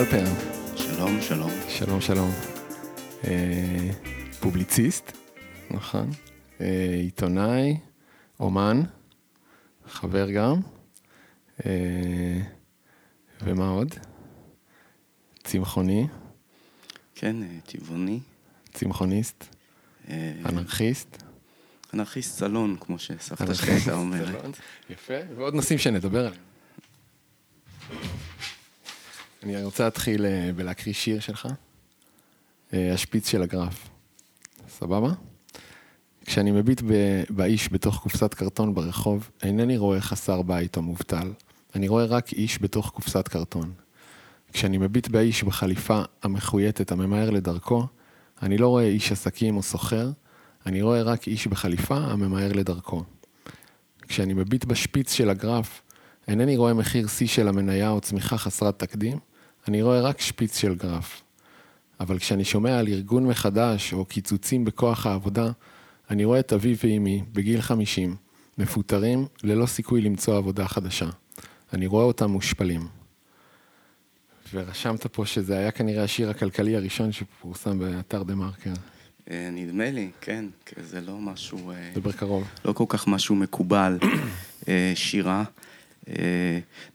דלפר. שלום, שלום. שלום, שלום. אה, פובליציסט, נכון. אה, עיתונאי, אומן, חבר גם. אה, ומה עוד? צמחוני, כן, אה, טבעוני. צמחוניסט, אה, אנרכיסט. אנרכיסט סלון, כמו שסבתא שלי אנרכיסט הייתה אומרת. יפה, ועוד נושאים שנדבר עליהם. אני רוצה להתחיל אה, בלהקריא שיר שלך, אה, השפיץ של הגרף. סבבה? כשאני מביט באיש בתוך קופסת קרטון ברחוב, אינני רואה חסר בית או מובטל, אני רואה רק איש בתוך קופסת קרטון. כשאני מביט באיש בחליפה המחויטת הממהר לדרכו, אני לא רואה איש עסקים או סוחר, אני רואה רק איש בחליפה הממהר לדרכו. כשאני מביט בשפיץ של הגרף, אינני רואה מחיר שיא של המניה או צמיחה חסרת תקדים, אני רואה רק שפיץ של גרף. אבל כשאני שומע על ארגון מחדש או קיצוצים בכוח העבודה, אני רואה את אבי ואמי, בגיל 50, מפוטרים ללא סיכוי למצוא עבודה חדשה. אני רואה אותם מושפלים. ורשמת פה שזה היה כנראה השיר הכלכלי הראשון שפורסם באתר דה מרקר. אה, נדמה לי, כן, זה לא משהו, אה, דבר קרוב. לא כל כך משהו מקובל, אה, שירה.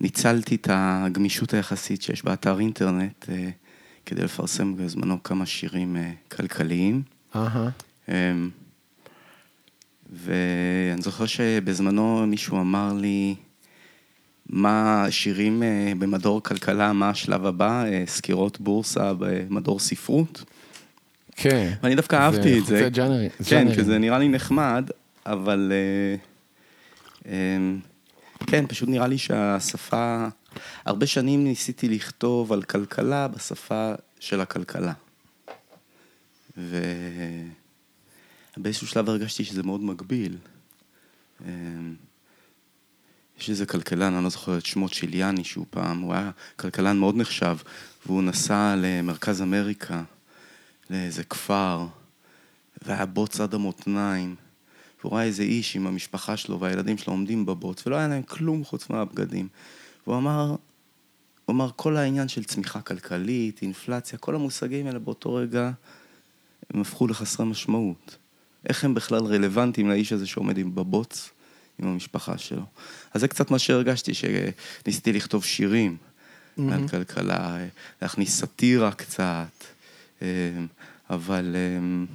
ניצלתי את הגמישות היחסית שיש באתר אינטרנט אה, כדי לפרסם בזמנו כמה שירים אה, כלכליים. אהה, אמ, ואני זוכר שבזמנו מישהו אמר לי, מה שירים אה, במדור כלכלה, מה השלב הבא, סקירות בורסה במדור ספרות. כן. ואני דווקא אהבתי את זה. חוצה ג'אנרים. כן. כי זה נראה לי נחמד, אבל... אה, אמ, כן, פשוט נראה לי שהשפה... הרבה שנים ניסיתי לכתוב על כלכלה בשפה של הכלכלה. ובאיזשהו שלב הרגשתי שזה מאוד מגביל. אמ, יש איזה כלכלן, אני לא זוכר את שמו, צ'יליאני, שהוא פעם, הוא היה כלכלן מאוד נחשב, והוא נסע למרכז אמריקה, לאיזה כפר, והיה בוץ עד המותניים, והוא ראה איזה איש עם המשפחה שלו והילדים שלו עומדים בבוץ, ולא היה להם כלום חוץ מהבגדים. והוא אמר, הוא אמר, כל העניין של צמיחה כלכלית, אינפלציה, כל המושגים האלה באותו רגע, הם הפכו לחסרי משמעות. איך הם בכלל רלוונטיים לאיש הזה שעומד עם בבוץ עם המשפחה שלו. אז זה קצת מה שהרגשתי, שניסיתי לכתוב שירים על כלכלה, להכניס סאטירה קצת, אה, אבל אה,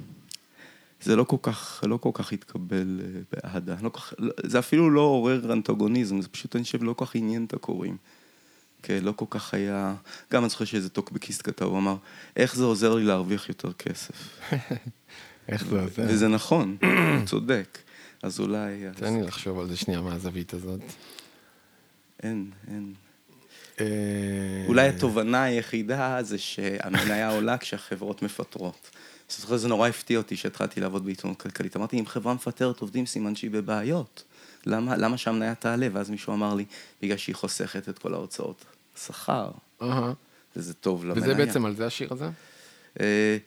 זה לא כל כך, לא כל כך התקבל אה, באהדה. לא כך, לא- זה אפילו לא עורר אנטגוניזם, זה פשוט, אני חושב, לא כל כך עניין את הקוראים. כן, לא כל כך היה... גם אני זוכר שאיזה טוקבקיסט כתב, הוא אמר, איך זה עוזר לי להרוויח יותר כסף? איך זה עוזר? וזה נכון, הוא צודק. אז אולי... תן לי לחשוב על זה שנייה מהזווית הזאת. אין, אין. אה, אולי התובנה היחידה זה שהמניה עולה כשהחברות מפטרות. אז זוכר, זה נורא הפתיע אותי שהתחלתי לעבוד בעיתונות כלכלית. אמרתי, אם חברה מפטרת עובדים, סימן שהיא בבעיות. למה, למה שהמניה תעלה? ואז מישהו אמר לי, בגלל שהיא חוסכת את כל ההוצאות שכר, אהה. וזה טוב למניה. וזה בעצם על זה השיר הזה? אה,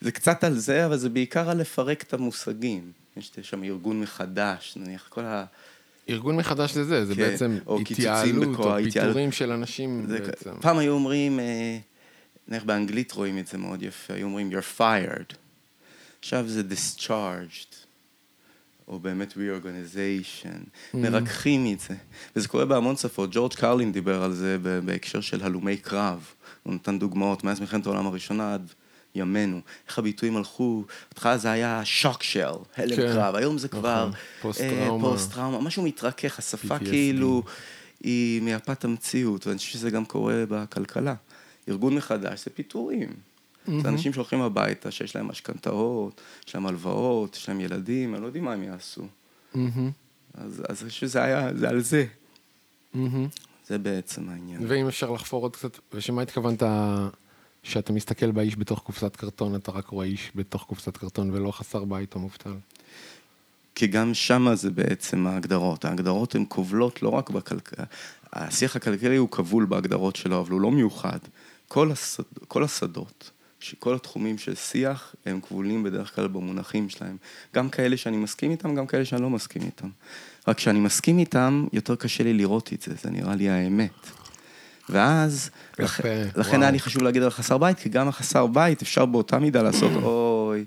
זה קצת על זה, אבל זה בעיקר על לפרק את המושגים. יש שם ארגון מחדש, נניח, כל ה... ארגון מחדש זה זה, זה כן, בעצם או התייעלות, או. פיטורים של אנשים זה, בעצם. פעם היו אומרים, אה, נניח באנגלית רואים את זה מאוד יפה, היו אומרים you're fired. עכשיו זה discharged, או באמת reorganization, Mm-hmm. מרככים את זה. וזה קורה בהמון שפות, ג'ורג' קרלין דיבר על זה בהקשר של הלומי קרב. הוא נתן דוגמאות מאז מלחמת העולם הראשונה עד ימינו. איך הביטויים הלכו, בהתחלה זה היה shock shell, הלם כן, קרב, היום זה נכון. כבר פוסט-טראומה. פוסט-טראומה, משהו מתרכך, השפה PTSD. כאילו... היא מייפת המציאות, ואני חושב שזה גם קורה בכלכלה. ארגון מחדש זה פיטורים. זה אנשים שהולכים הביתה, שיש להם משכנתאות, יש להם הלוואות, יש להם ילדים, הם לא יודעים מה הם יעשו. מהמם, אז אז שזה היה, זה על זה. מהמם. זה בעצם העניין. ואם אפשר לחפור עוד קצת, ושמה התכוונת שאתה מסתכל באיש בתוך קופסת קרטון, אתה רק רואה איש בתוך קופסת קרטון ולא חסר בית או מובטל. כי גם שמה זה בעצם ההגדרות. ההגדרות הן כובלות לא רק בכלכלה. השיח הכלכלי הוא כבול בהגדרות שלו, אבל הוא לא מיוחד. כל, השד, כל השדות, כל התחומים של שיח, הם כבולים בדרך כלל במונחים שלהם. גם כאלה שאני מסכים איתם, גם כאלה שאני לא מסכים איתם. רק כשאני מסכים איתם, יותר קשה לי לראות את זה, זה נראה לי האמת. ואז, לכ... לכן היה לי חשוב להגיד על חסר בית, כי גם החסר בית אפשר באותה מידה לעשות, אוי,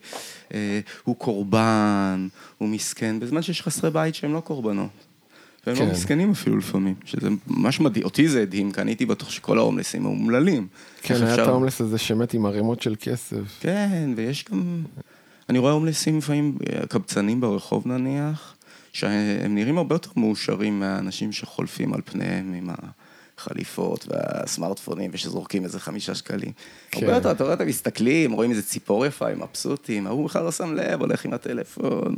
אה, הוא קורבן, הוא מסכן, בזמן שיש חסרי בית שהם לא קורבנות. והם לא כן. לא מסכנים אפילו לפעמים, שזה ממש מדהים, אותי זה הדהים, כי אני הייתי בטוח שכל ההומלסים הם אומללים. כן, היה אפשר... את ההומלס הזה שמת עם ערימות של כסף. כן, ויש גם... אני רואה הומלסים לפעמים, קבצנים ברחוב נניח, שהם נראים הרבה יותר מאושרים מהאנשים שחולפים על פניהם עם החליפות והסמארטפונים ושזורקים איזה חמישה שקלים. כן. הרבה יותר, אתה רואה, אתם מסתכלים, רואים איזה ציפור יפה, הם מבסוטים, ההוא בכלל לא שם לב, הולך עם הטלפון.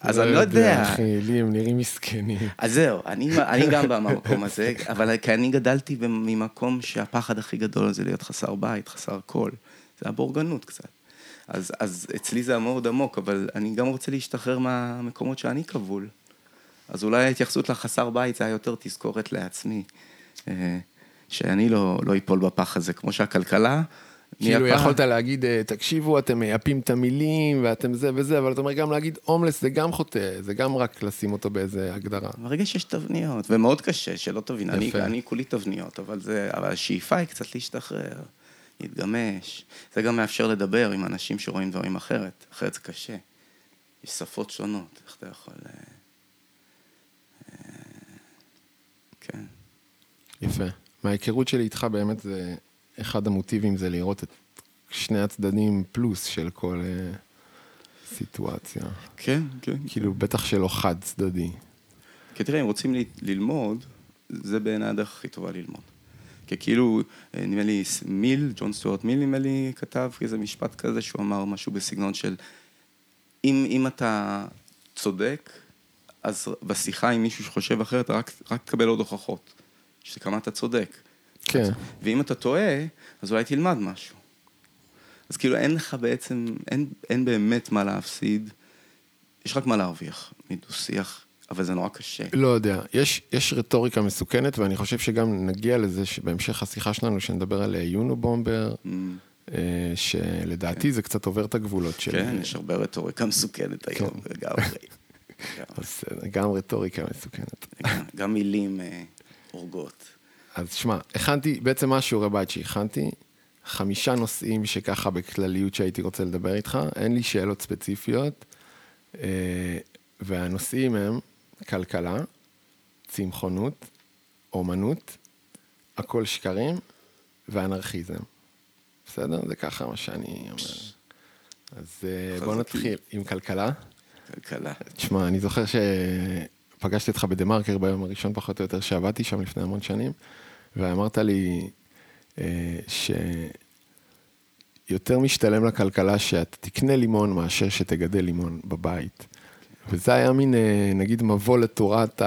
אז אני לא יודע. אחי, לי הם נראים מסכנים. אז זהו, אני גם במקום הזה, אבל כי אני גדלתי ממקום שהפחד הכי גדול זה להיות חסר בית, חסר קול. זה הבורגנות קצת. אז, אז אצלי זה מאוד עמוק, אבל אני גם רוצה להשתחרר מהמקומות שאני כבול. אז אולי ההתייחסות לחסר בית זה היה יותר תזכורת לעצמי, אה, שאני לא, לא איפול בפח הזה, כמו שהכלכלה... כאילו יכולת להגיד, אה, תקשיבו, אתם מייפים את המילים ואתם זה וזה, אבל אתה אומר גם להגיד הומלס זה גם חוטא, זה גם רק לשים אותו באיזה הגדרה. ברגע שיש תבניות, ומאוד קשה, שלא תבין, אני, אני כולי תבניות, אבל, זה, אבל השאיפה היא קצת להשתחרר. להתגמש. זה גם מאפשר לדבר עם אנשים שרואים דברים אחרת, אחרת זה קשה. יש שפות שונות, איך אתה יכול... אה, אה, כן. יפה. מההיכרות שלי איתך באמת זה, אחד המוטיבים זה לראות את שני הצדדים פלוס של כל uh, סיטואציה. כן, כן. כאילו, כן. בטח שלא חד צדדי. כי תראה, אם רוצים ללמוד, זה בעיניי הדרך הכי טובה ללמוד. כי כאילו, אה, נדמה לי, מיל, ג'ון סטוארט מיל, נדמה לי, כתב איזה משפט כזה, שהוא אמר משהו בסגנון של, אם, אם אתה צודק, אז בשיחה עם מישהו שחושב אחרת, רק, רק תקבל עוד הוכחות, שכמה אתה צודק. כן. ואם אתה טועה, אז אולי תלמד משהו. אז כאילו אין לך בעצם, אין, אין באמת מה להפסיד, יש רק מה להרוויח מדו-שיח אבל זה נורא קשה. לא יודע, יש, יש רטוריקה מסוכנת, ואני חושב שגם נגיע לזה שבהמשך השיחה שלנו, שנדבר על יונובומבר, mm. אה, שלדעתי כן. זה קצת עובר את הגבולות שלי. כן, יש הרבה רטוריקה מסוכנת כן. היום, לגמרי. גם רטוריקה מסוכנת. גם מילים אה, הורגות. אז שמע, הכנתי, בעצם מה השיעורי בית שהכנתי? חמישה נושאים שככה בכלליות שהייתי רוצה לדבר איתך, אין לי שאלות ספציפיות, אה, והנושאים הם כלכלה, צמחונות, אומנות, הכל שקרים ואנרכיזם. בסדר? זה ככה מה שאני אומר. אז אה, בוא נתחיל עם כלכלה. כלכלה. תשמע, אני זוכר שפגשתי אותך בדה מרקר ביום הראשון פחות או יותר שעבדתי שם לפני המון שנים, ואמרת לי אה, שיותר משתלם לכלכלה שאתה תקנה לימון מאשר שתגדל לימון בבית. וזה היה מין, אה, נגיד, מבוא לתורת,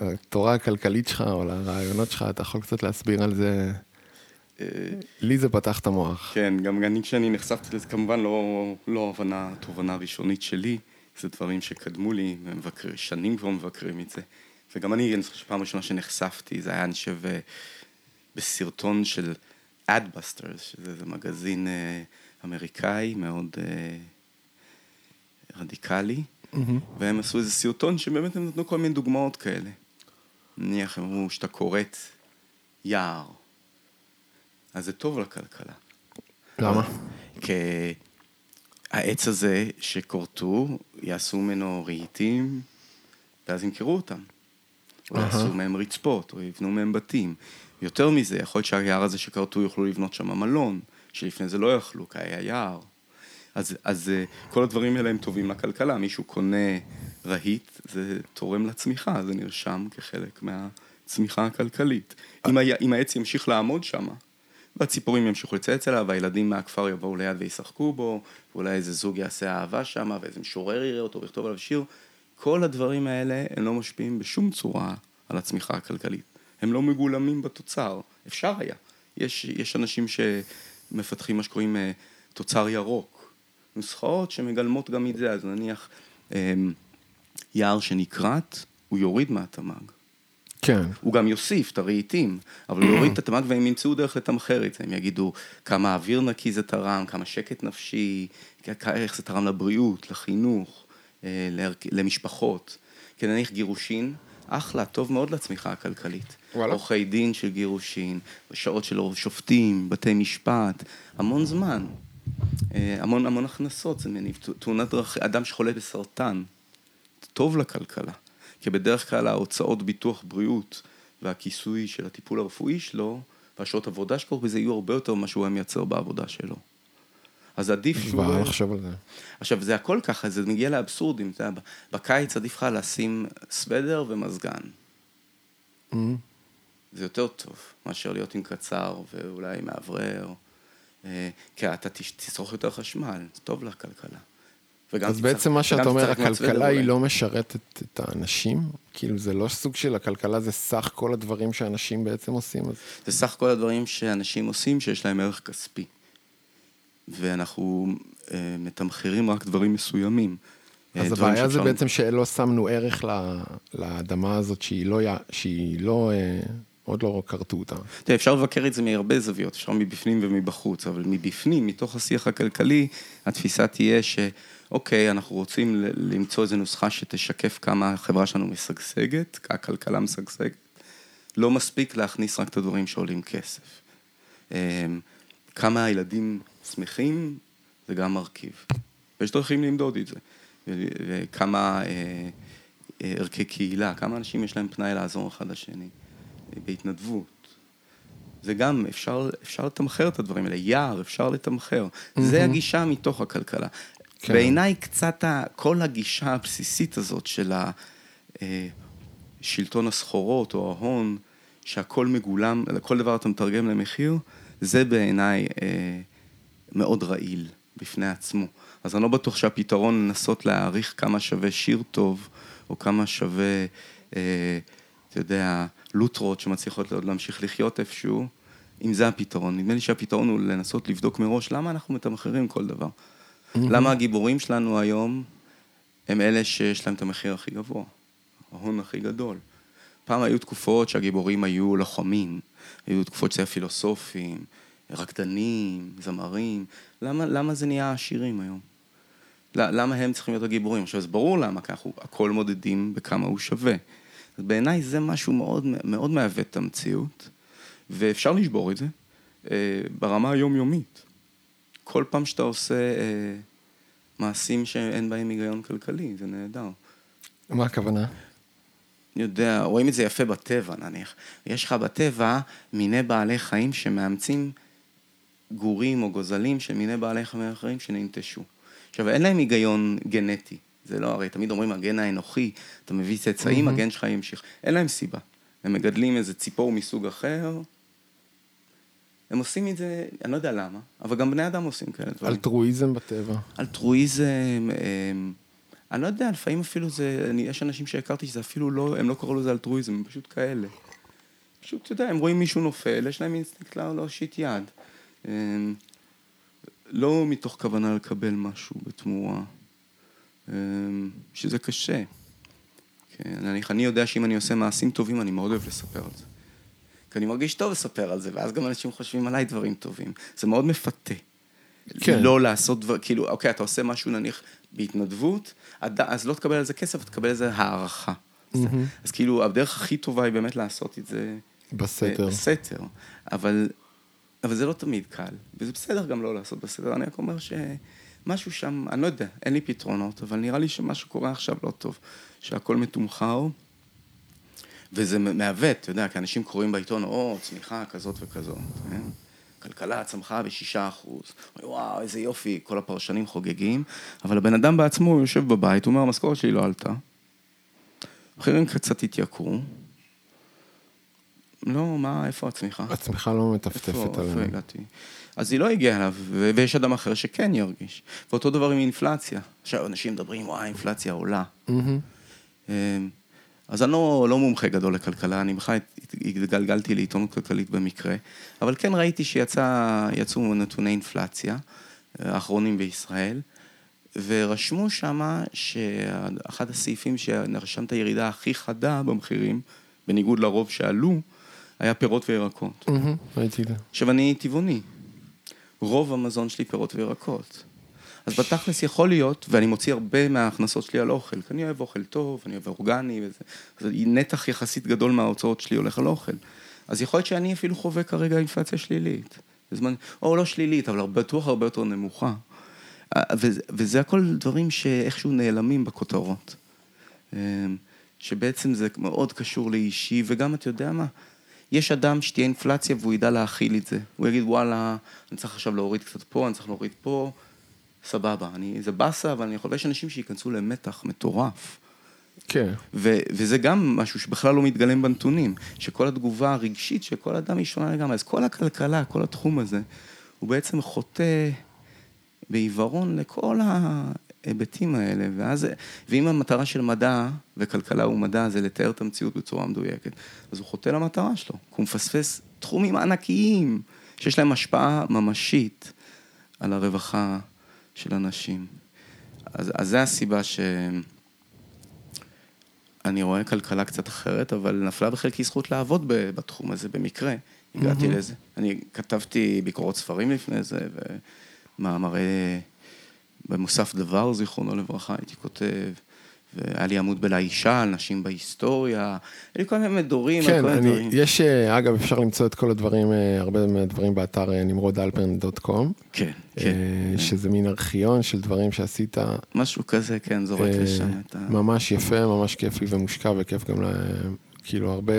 התורה הכלכלית שלך, או לרעיונות שלך, אתה יכול קצת להסביר על זה? אה, לי זה פתח את המוח. כן, גם אני כשאני נחשפתי לזה, כמובן לא, לא הבנה, תובנה ראשונית שלי, זה דברים שקדמו לי, ומבקר, שנים כבר מבקרים את זה. וגם אני, אני חושב שפעם ראשונה שנחשפתי, זה היה, אני חושב, אה, בסרטון של Adbusters, שזה מגזין אמריקאי מאוד רדיקלי. Mm-hmm. והם עשו איזה סרטון שבאמת הם נתנו כל מיני דוגמאות כאלה. נניח הם אמרו שאתה כורת יער, אז זה טוב לכלכלה. למה? כי העץ הזה שכורתו, יעשו ממנו רהיטים, ואז ימכרו אותם. או יעשו מהם רצפות, או יבנו מהם בתים. יותר מזה, יכול להיות שהיער הזה שכרתו יוכלו לבנות שם מלון, שלפני זה לא יכלו, כי היה יער. אז, אז אה, כל הדברים האלה הם טובים לכלכלה, מישהו קונה רהיט, זה תורם לצמיחה, זה נרשם כחלק מהצמיחה הכלכלית. אם, היה, אם העץ ימשיך לעמוד שם, והציפורים ימשיכו לצייץ אליו, והילדים מהכפר יבואו ליד וישחקו בו, ואולי איזה זוג יעשה אהבה שם, ואיזה משורר יראה אותו ויכתוב עליו שיר, כל הדברים האלה הם לא משפיעים בשום צורה על הצמיחה הכלכלית. הם לא מגולמים בתוצר, אפשר היה. יש, יש אנשים שמפתחים מה שקוראים אה, תוצר ירוק, נוסחאות שמגלמות גם את זה, אז נניח אמ, יער שנכרת, הוא יוריד מהתמ"ג. כן. הוא גם יוסיף את הרהיטים, אבל הוא יוריד את התמ"ג והם ימצאו דרך לתמחר את זה, הם יגידו כמה אוויר נקי זה תרם, כמה שקט נפשי, איך זה תרם לבריאות, לחינוך, אה, למשפחות. כי נניח גירושין, אחלה, טוב מאוד לצמיחה הכלכלית. וואלה. עורכי דין של גירושין, שעות של שופטים, בתי משפט, המון זמן. אה, המון המון הכנסות זה מניב. תאונת דרכים, אדם שחולה בסרטן, טוב לכלכלה. כי בדרך כלל ההוצאות ביטוח בריאות והכיסוי של הטיפול הרפואי שלו, והשעות עבודה שכרוך בזה, יהיו הרבה יותר ממה שהוא היה מייצר בעבודה שלו. אז עדיף שהוא... כבר לחשוב על זה. עכשיו, זה הכל ככה, זה מגיע לאבסורדים. אתה יודע, בקיץ עדיף לך לשים סוודר ומזגן. אמ, זה יותר טוב מאשר להיות עם קצר ואולי מאוורר. אה, כי אתה תצרוך יותר חשמל, זה טוב לכלכלה. וגם אז בעצם מה שאתה אומר, הכלכלה. היא לא משרתת את האנשים? כאילו זה לא סוג של הכלכלה, זה סך כל הדברים שאנשים בעצם עושים. אז... זה סך כל הדברים שאנשים עושים שיש להם ערך כספי. ואנחנו אה, מתמחרים רק דברים מסוימים. אה, אז הבעיה זה בעצם שלא שמנו ערך ל- לאדמה הזאת שהיא לא, שהיא לא, אה, עוד לא כרתו אותה. תראה, אפשר לבקר את זה מהרבה זוויות, אפשר מבפנים ומבחוץ, אבל מבפנים, מתוך השיח הכלכלי, התפיסה תהיה שאוקיי, אנחנו רוצים למצוא איזו נוסחה שתשקף כמה החברה שלנו משגשגת, הכלכלה משגשגת. לא מספיק להכניס רק את הדברים שעולים כסף. אמ, כמה הילדים שמחים, זה גם מרכיב. ויש דרכים למדוד את זה. וכמה אה, אה, ערכי קהילה, כמה אנשים יש להם פנאי לעזור אחד לשני, בהתנדבות. זה גם, אפשר, אפשר לתמחר את הדברים האלה, יער, אפשר לתמחר. זה הגישה מתוך הכלכלה. כן. בעיניי קצת, כל הגישה הבסיסית הזאת של אה, שלטון הסחורות או ההון, שהכל מגולם, כל דבר אתה מתרגם למחיר, זה בעיניי אה, מאוד רעיל בפני עצמו. אז אני לא בטוח שהפתרון לנסות להעריך כמה שווה שיר טוב, או כמה שווה, אה, אתה יודע, לוטרות שמצליחות עוד להמשיך לחיות איפשהו, אם זה הפתרון. נדמה לי שהפתרון הוא לנסות לבדוק מראש למה אנחנו מתמחרים כל דבר. למה הגיבורים שלנו היום הם אלה שיש להם את המחיר הכי גבוה, ההון הכי גדול. פעם היו תקופות שהגיבורים היו לוחמים, היו תקופות שזה היה פילוסופים, רקדנים, זמרים. למה, למה זה נהיה עשירים היום? למה הם צריכים להיות הגיבורים? עכשיו, זה ברור למה, כי אנחנו הכל מודדים בכמה הוא שווה. אז בעיניי זה משהו מאוד, מאוד מעוות את המציאות, ואפשר לשבור את זה אה, ברמה היומיומית. כל פעם שאתה עושה אה, מעשים שאין בהם היגיון כלכלי, זה נהדר. מה הכוונה? אני יודע, רואים את זה יפה בטבע נניח. יש לך בטבע מיני בעלי חיים שמאמצים גורים או גוזלים של מיני בעלי חיים אחרים שננטשו. עכשיו, אין להם היגיון גנטי. זה לא, הרי תמיד אומרים, הגן האנוכי, אתה מביא צאצאים, הגן שלך ימשיך. אין להם סיבה. הם מגדלים איזה ציפור מסוג אחר, הם עושים את זה, אני לא יודע למה, אבל גם בני אדם עושים כאלה דברים. אלטרואיזם בטבע. אלטרואיזם, הם, אני לא יודע, לפעמים אפילו זה, אני, יש אנשים שהכרתי שזה אפילו לא, הם לא קראו לזה אלטרואיזם, הם פשוט כאלה. פשוט, אתה יודע, הם רואים מישהו נופל, יש להם אינסטינקט לא- להושיט יד. הם, לא מתוך כוונה לקבל משהו בתמורה, הם, שזה קשה. כן, אני, אני יודע שאם אני עושה מעשים טובים, אני מאוד אוהב לספר על זה. כי אני מרגיש טוב לספר על זה, ואז גם אנשים חושבים עליי דברים טובים. זה מאוד מפתה. כן. לא לעשות דבר, כאילו, אוקיי, אתה עושה משהו נניח בהתנדבות, אז לא תקבל על זה כסף, תקבל על זה הערכה. אז כאילו, הדרך הכי טובה היא באמת לעשות את זה... בסתר. בסתר. אבל, אבל זה לא תמיד קל, וזה בסדר גם לא לעשות בסתר. אני רק אומר שמשהו שם, אני לא יודע, אין לי פתרונות, אבל נראה לי שמה שקורה עכשיו לא טוב. שהכל מתומחר, וזה מעוות, אתה יודע, כי אנשים קוראים בעיתון, או, צמיחה כזאת וכזאת, כן? כלכלה צמחה בשישה אחוז. וואו, איזה יופי, כל הפרשנים חוגגים, אבל הבן אדם בעצמו יושב בבית, הוא אומר, המשכורת שלי לא עלתה. המחירים קצת התייקרו. לא, מה, איפה הצמיחה? הצמיחה לא מטפטפת איפה, איפה עלינו. הגעתי? אז היא לא הגיעה אליו, ויש אדם אחר שכן ירגיש. ואותו דבר עם אינפלציה. עכשיו, אנשים מדברים, וואי, האינפלציה עולה. מהמם. אז אני לא, לא מומחה גדול לכלכלה, אני בכלל התגלגלתי לעיתונות כלכלית במקרה, אבל כן ראיתי שיצאו נתוני אינפלציה, אה, האחרונים בישראל, ורשמו שמה שאחד הסעיפים שנרשם את הירידה הכי חדה במחירים, בניגוד לרוב שעלו, היה פירות וירקות. ראיתי את זה. עכשיו, אני טבעוני. רוב המזון שלי פירות וירקות. אז בתכלס יכול להיות, ואני מוציא הרבה מההכנסות שלי על אוכל, כי אני אוהב אוכל טוב, אני אוהב אורגני וזה, אז נתח יחסית גדול מההוצאות שלי הולך על אוכל. אז יכול להיות שאני אפילו חווה כרגע אינפלציה שלילית. בזמן, או לא שלילית, אבל בטוח הרבה יותר נמוכה. וזה, וזה הכל דברים שאיכשהו נעלמים בכותרות. אמ, שבעצם זה מאוד קשור לאישי, וגם, אתה יודע מה, יש אדם שתהיה אינפלציה והוא ידע להכיל את זה. הוא יגיד, וואלה, אני צריך עכשיו להוריד קצת פה, אני צריך להוריד פה, סבבה. אני, זה באסה, אבל אני יכול, יש אנשים שייכנסו למתח מטורף. כן. ו- וזה גם משהו שבכלל לא מתגלם בנתונים, שכל התגובה הרגשית של כל אדם היא שונה לגמרי. אז כל הכלכלה, כל התחום הזה, הוא בעצם חוטא בעיוורון לכל ההיבטים האלה. ואז, ואם המטרה של מדע וכלכלה הוא מדע, זה לתאר את המציאות בצורה מדויקת, אז הוא חוטא למטרה שלו, כי הוא מפספס תחומים ענקיים, שיש להם השפעה ממשית על הרווחה של אנשים. אז, אז זה הסיבה ש... אני רואה כלכלה קצת אחרת, אבל נפלה בחלקי זכות לעבוד בתחום הזה במקרה. הגעתי mm-hmm. לזה. אני כתבתי ביקורות ספרים לפני זה, ומאמרי במוסף דבר, זיכרונו לברכה, הייתי כותב. והיה לי עמוד בלאישה על נשים בהיסטוריה, היה לי כל מיני מדורים, כן, כל מיני אני, דברים. יש, אה, אגב, אפשר למצוא את כל הדברים, אה, הרבה מהדברים באתר אה, נמרודלפרן.קום. כן, כן. שזה מין ארכיון של דברים שעשית. משהו כזה, כן, זורק לשם את ה... ממש יפה, ממש כיפי ומושקע, וכיף גם, ל... כאילו, הרבה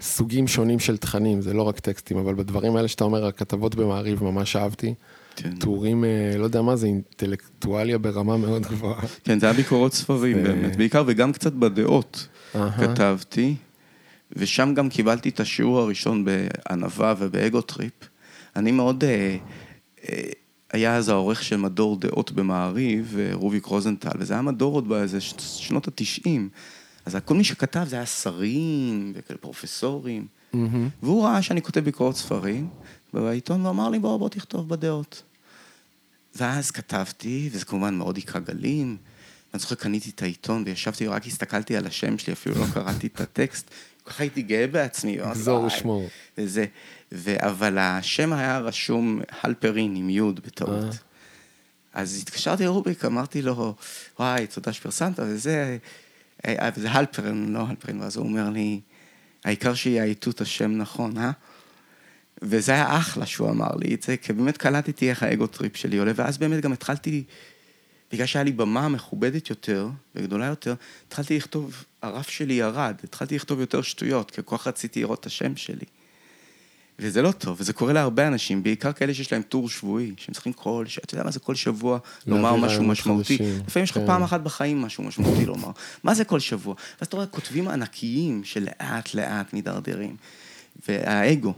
סוגים שונים של תכנים, זה לא רק טקסטים, אבל בדברים האלה שאתה אומר, הכתבות במעריב, ממש אהבתי. כן. טורים, לא יודע מה זה, אינטלקטואליה ברמה מאוד גבוהה. כן, זה היה ביקורות ספרים באמת, בעיקר וגם קצת בדעות כתבתי, ושם גם קיבלתי את השיעור הראשון בענווה וב ego trip. אני מאוד, אה, אה, היה אז העורך של מדור דעות במעריב, רוביק רוזנטל, וזה היה מדור עוד באיזה שנות התשעים. אז כל מי שכתב זה היה שרים ופרופסורים, והוא ראה שאני כותב ביקורות ספרים, בעיתון ואמר לי, בוא, בוא תכתוב בדעות. ואז כתבתי, וזה כמובן מאוד היכה גלים. אני זוכר, קניתי את העיתון וישבתי, רק הסתכלתי על השם שלי, אפילו לא קראתי את הטקסט. ככה הייתי גאה בעצמי. גזור ושמור. וזה, ו, אבל השם היה רשום הלפרין עם יוד בטעות. אה. אז התקשרתי לרוביק, אמרתי לו, וואי, תודה שפרסמת, וזה, אה, וזה הלפרין, לא הלפרין, ואז הוא אומר לי, העיקר שיאייתו את השם נכון, אה? וזה היה אחלה שהוא אמר לי את זה, כי באמת קלטתי איך ה ego trip שלי עולה, ואז באמת גם התחלתי, בגלל שהיה לי במה מכובדת יותר וגדולה יותר, התחלתי לכתוב, הרף שלי ירד, התחלתי לכתוב יותר שטויות, כי כל כך רציתי לראות את השם שלי. וזה לא טוב, וזה קורה להרבה אנשים, בעיקר כאלה שיש להם טור שבועי, שהם צריכים כל, אתה יודע מה זה כל שבוע לומר משהו משמעותי. לפעמים יש לך כן. פעם אחת בחיים משהו משמעותי לומר. מה זה כל שבוע? ואז אתה רואה כותבים ענקיים שלאט לאט מידרדרים. והאגו,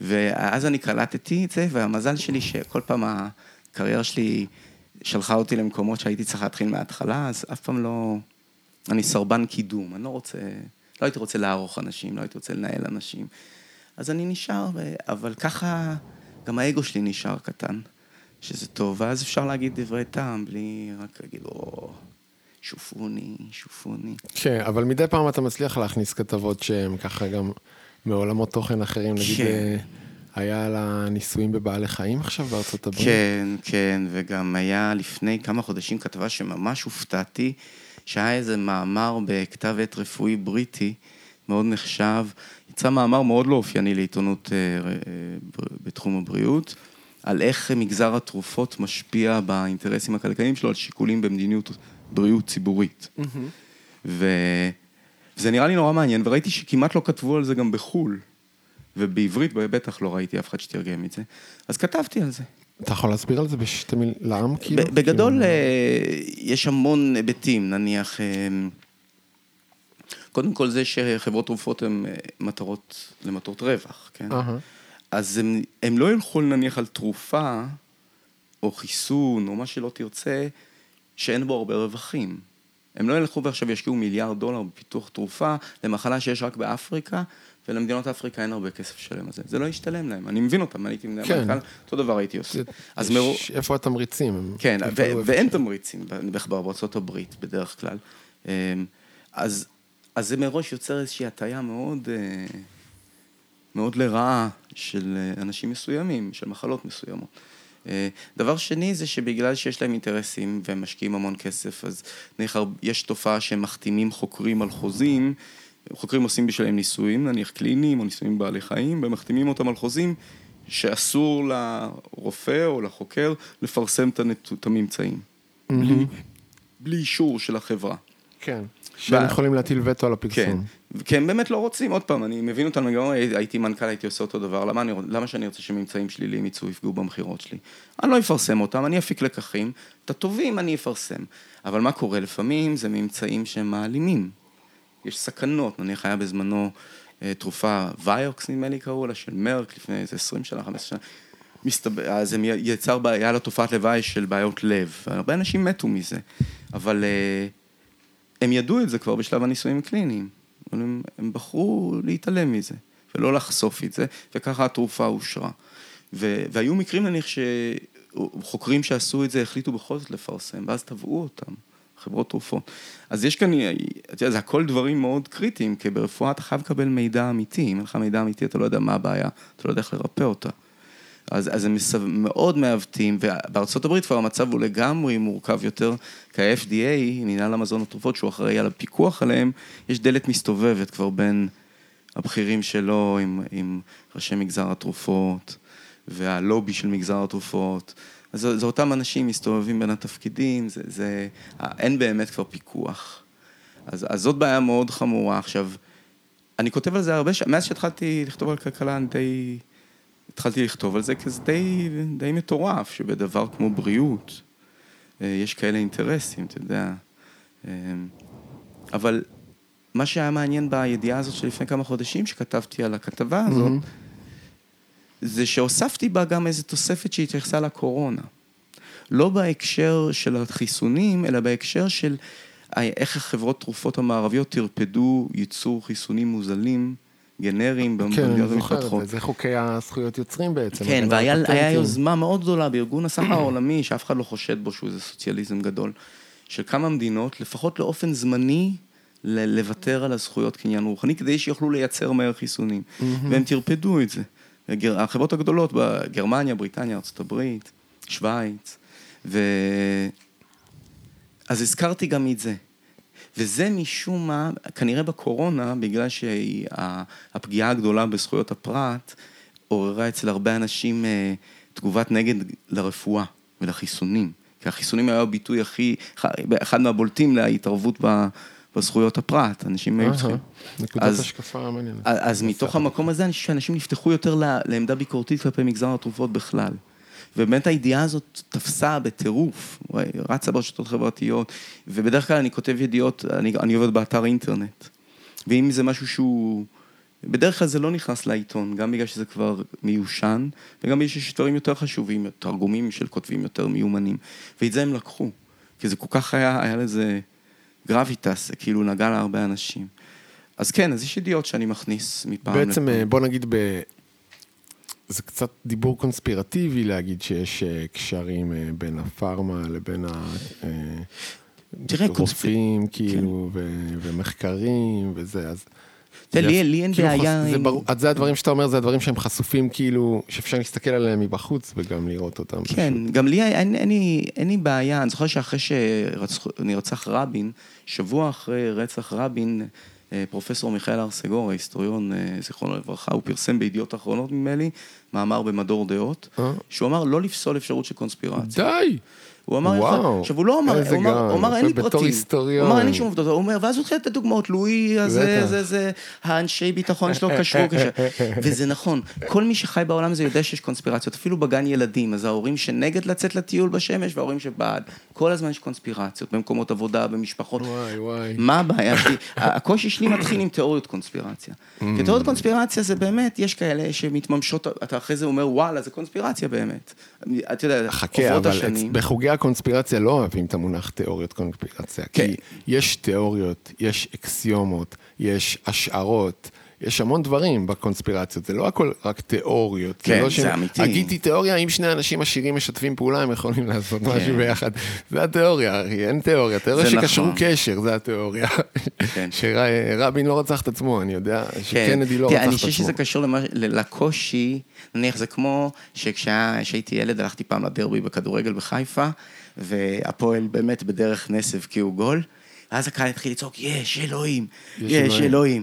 ואז אני קלטתי את זה, והמזל שלי שכל פעם הקריירה שלי שלחה אותי למקומות שהייתי צריך להתחיל מההתחלה, אז אף פעם לא... אני סרבן קידום, אני לא רוצה... לא הייתי רוצה לערוך אנשים, לא הייתי רוצה לנהל אנשים. אז אני נשאר, ו... אבל ככה גם האגו שלי נשאר קטן, שזה טוב, ואז אפשר להגיד דברי טעם בלי רק להגיד, או, שופוני, שופוני. כן, אבל מדי פעם אתה מצליח להכניס כתבות שהן ככה גם... מעולמות תוכן אחרים, נגיד כן. אה, היה על הניסויים בבעלי חיים עכשיו בארצות הברית? כן, כן, וגם היה לפני כמה חודשים כתבה שממש הופתעתי, שהיה איזה מאמר בכתב עת רפואי בריטי, מאוד נחשב, יצא מאמר מאוד לא אופייני לעיתונות אה, אה, בתחום הבריאות, על איך מגזר התרופות משפיע באינטרסים הכלכליים שלו על שיקולים במדיניות בריאות ציבורית. Mm-hmm. וזה נראה לי נורא מעניין, וראיתי שכמעט לא כתבו על זה גם בחו"ל. ובעברית בטח לא ראיתי אף אחד שתרגם את זה. אז כתבתי על זה. אתה יכול להסביר על זה בשתי מילים לעם כאילו? בגדול כאילו... יש המון היבטים, נניח, אה, קודם כל זה שחברות תרופות הן אה, מטרות, למטרות רווח, כן? Uh-huh. אז הם, הם לא ילכו נניח על תרופה, או חיסון, או מה שלא תרצה, שאין בו הרבה רווחים. הם לא ילכו ועכשיו ישקיעו מיליארד דולר בפיתוח תרופה למחלה שיש רק באפריקה, ולמדינות אפריקה אין הרבה כסף לשלם על זה. זה לא ישתלם להם, אני מבין אותם, הייתי מנהל כן. מנכ"ל, אותו דבר הייתי עושה. אז מרו... איפה התמריצים? כן, ו- ואין תמריצים בארצות הברית בדרך כלל. אמ, אז, אז זה מראש יוצר איזושהי הטיה מאוד, אה, מאוד לרעה של אה, אנשים מסוימים, של מחלות מסוימות. אה, דבר שני זה שבגלל שיש להם אינטרסים והם משקיעים המון כסף, אז נניח יש תופעה שהם מחתימים חוקרים על חוזים, חוקרים עושים בשבילם ניסויים, נניח קליניים או ניסויים בעלי חיים, ומחתימים אותם על חוזים שאסור לרופא או לחוקר לפרסם את הממצאים. Mm-hmm. בלי, בלי אישור של החברה. כן. שהם יכולים להטיל וטו על הפרסום. כן, כי הם באמת לא רוצים, עוד פעם, אני מבין אותם לגמרי, הייתי מנכ"ל, הייתי עושה אותו דבר, למה, אני, למה שאני רוצה שממצאים שליליים יצאו, יפגעו במכירות שלי? אני לא אפרסם אותם, אני אפיק לקחים, את הטובים אני אפרסם. אבל מה קורה? לפעמים זה ממצאים שהם מעלימים. יש סכנות, נניח היה בזמנו אה, תרופה ויוקס, נדמה לי קראו לה, של מרק, לפני איזה 20 שנה, 15 שנה. מסתבר, אז הם יצר, היה לה תופעת לוואי של בעיות לב, הרבה אנשים מתו מזה, אבל אה, הם ידעו את זה כבר בשלב הניסויים הקליניים, אבל הם, הם בחרו להתעלם מזה, ולא לחשוף את זה, וככה התרופה אושרה. ו, והיו מקרים נניח שחוקרים שעשו את זה החליטו בכל זאת לפרסם, ואז תבעו אותם, חברות תרופות. אז יש כאן, אתה יודע, זה הכל דברים מאוד קריטיים, כי ברפואה אתה חייב לקבל מידע אמיתי, אם אין לך מידע אמיתי אתה לא יודע מה הבעיה, אתה לא יודע איך לרפא אותה. אז, אז הם מסו... מאוד מעוותים, ובארצות הברית כבר המצב הוא לגמרי מורכב יותר, כי ה-FDA, מנהל המזון התרופות, שהוא אחראי על הפיקוח עליהם, יש דלת מסתובבת כבר בין הבכירים שלו עם, עם ראשי מגזר התרופות, והלובי של מגזר התרופות. אז זה, זה אותם אנשים מסתובבים בין התפקידים, זה, זה, אין באמת כבר פיקוח. אז, אז זאת בעיה מאוד חמורה. עכשיו, אני כותב על זה הרבה, ש... מאז שהתחלתי לכתוב על כלכלה, אני די... התחלתי לכתוב על זה, כי זה די, די מטורף, שבדבר כמו בריאות, אה, יש כאלה אינטרסים, אתה יודע. אה, אבל מה שהיה מעניין בידיעה הזאת שלפני כמה חודשים, שכתבתי על הכתבה הזאת, mm-hmm. זה שהוספתי בה גם איזו תוספת שהתייחסה לקורונה. לא בהקשר של החיסונים, אלא בהקשר של איך החברות תרופות המערביות טרפדו ייצור חיסונים מוזלים. גנריים במדינות המתפתחות. כן, זה חוקי הזכויות יוצרים בעצם. כן, והיה יוזמה מאוד גדולה בארגון הסחר העולמי, שאף אחד לא חושד בו שהוא איזה סוציאליזם גדול, של כמה מדינות, לפחות לאופן זמני, לוותר על הזכויות קניין רוחני, כדי שיוכלו לייצר מהר חיסונים. והם טרפדו את זה. החברות הגדולות בגרמניה, בריטניה, ארה"ב, שווייץ, ו... אז הזכרתי גם את זה. וזה משום מה, כנראה בקורונה, בגלל שהפגיעה הגדולה בזכויות הפרט, עוררה אצל הרבה אנשים אה, תגובת נגד לרפואה ולחיסונים. כי החיסונים היו הביטוי הכי, אחד מהבולטים להתערבות בזכויות הפרט, אנשים היו צריכים. נקודת השקפה מעניינת. אז מתוך המקום הזה, אני חושב שאנשים נפתחו יותר לעמדה ביקורתית כלפי מגזר התרופות בכלל. ובאמת הידיעה הזאת תפסה בטירוף, רצה ברשתות חברתיות, ובדרך כלל אני כותב ידיעות, אני, אני עובד באתר אינטרנט. ואם זה משהו שהוא... בדרך כלל זה לא נכנס לעיתון, גם בגלל שזה כבר מיושן, וגם בגלל שיש דברים יותר חשובים, תרגומים של כותבים יותר מיומנים. ואת זה הם לקחו, כי זה כל כך היה, היה לזה גרביטס, זה כאילו נגע להרבה אנשים. אז כן, אז יש ידיעות שאני מכניס מפעם בעצם, לפעם. בעצם, בוא נגיד, ב... זה קצת דיבור קונספירטיבי להגיד שיש אה, קשרים אה, בין הפארמה לבין הרופאים, אה, כאילו, כן. ומחקרים וזה, אז... לי, לי אין כאילו בעיה עם... אז זה הדברים שאתה אומר, זה הדברים שהם חשופים, כאילו, שאפשר להסתכל עליהם מבחוץ וגם לראות אותם. כן, פשוט. גם לי אין, אין, אין, אין לי בעיה, אני זוכר שאחרי שנרצח רבין, שבוע אחרי רצח רבין, פרופסור מיכאל הר סגור, ההיסטוריון, אה, זיכרונו לברכה, הוא פרסם בידיעות אחרונות נדמה לי, מאמר במדור דעות, שהוא אמר לא לפסול אפשרות של קונספירציה. די! הוא אמר, וואו, עכשיו הוא לא אמר, הוא אמר, הוא אמר אין לי פרטים. הוא אמר אין לי שום עובדות, הוא אומר, ואז הוא התחיל לתת דוגמאות, לואי הזה, זה, זה, האנשי ביטחון שלו קשרו, וזה נכון, כל מי שחי בעולם הזה יודע שיש קונספירציות, אפילו בגן ילדים, אז ההורים שנגד לצאת לטיול בשמש וההורים שבעד, כל הזמן יש קונספירציות, במקומות עבודה, במשפחות. וואי וואי. מה הבעיה שלי? הקושי שלי מתחיל עם תיאוריות קונספירציה. Mm. כי תיאוריות קונספירציה זה באמת, יש כאלה שמתממשות, אתה אחרי זה אומר, וואלה, זה קונספירציה באמת. אתה יודע, חכה, אבל בחוגי הקונספירציה לא אוהבים את המונח תיאוריות קונספירציה. כן. כי יש תיאוריות, יש אקסיומות, יש השערות, יש המון דברים בקונספירציות, זה לא הכל רק תיאוריות. כן, לא זה שהם- אמיתי. הגיתי תיאוריה, אם שני אנשים עשירים משתפים פעולה, הם יכולים לעשות משהו ביחד. זה התיאוריה, אחי, אין תיאוריה. תיאוריה זה שקשרו נכון. קשר, זה התיאוריה. כן. שרבין לא רצח את עצמו, אני יודע, שקנדי לא תראה, רצח אני את חושב עצמו. שזה קשור למש... לקושי, נניח זה כמו שכשהייתי ילד הלכתי פעם לדרבי בכדורגל בחיפה, והפועל באמת בדרך נס הבקיעו גול, ואז הקהל התחיל לצעוק, יש אלוהים, יש יש אלוהים." אלוהים.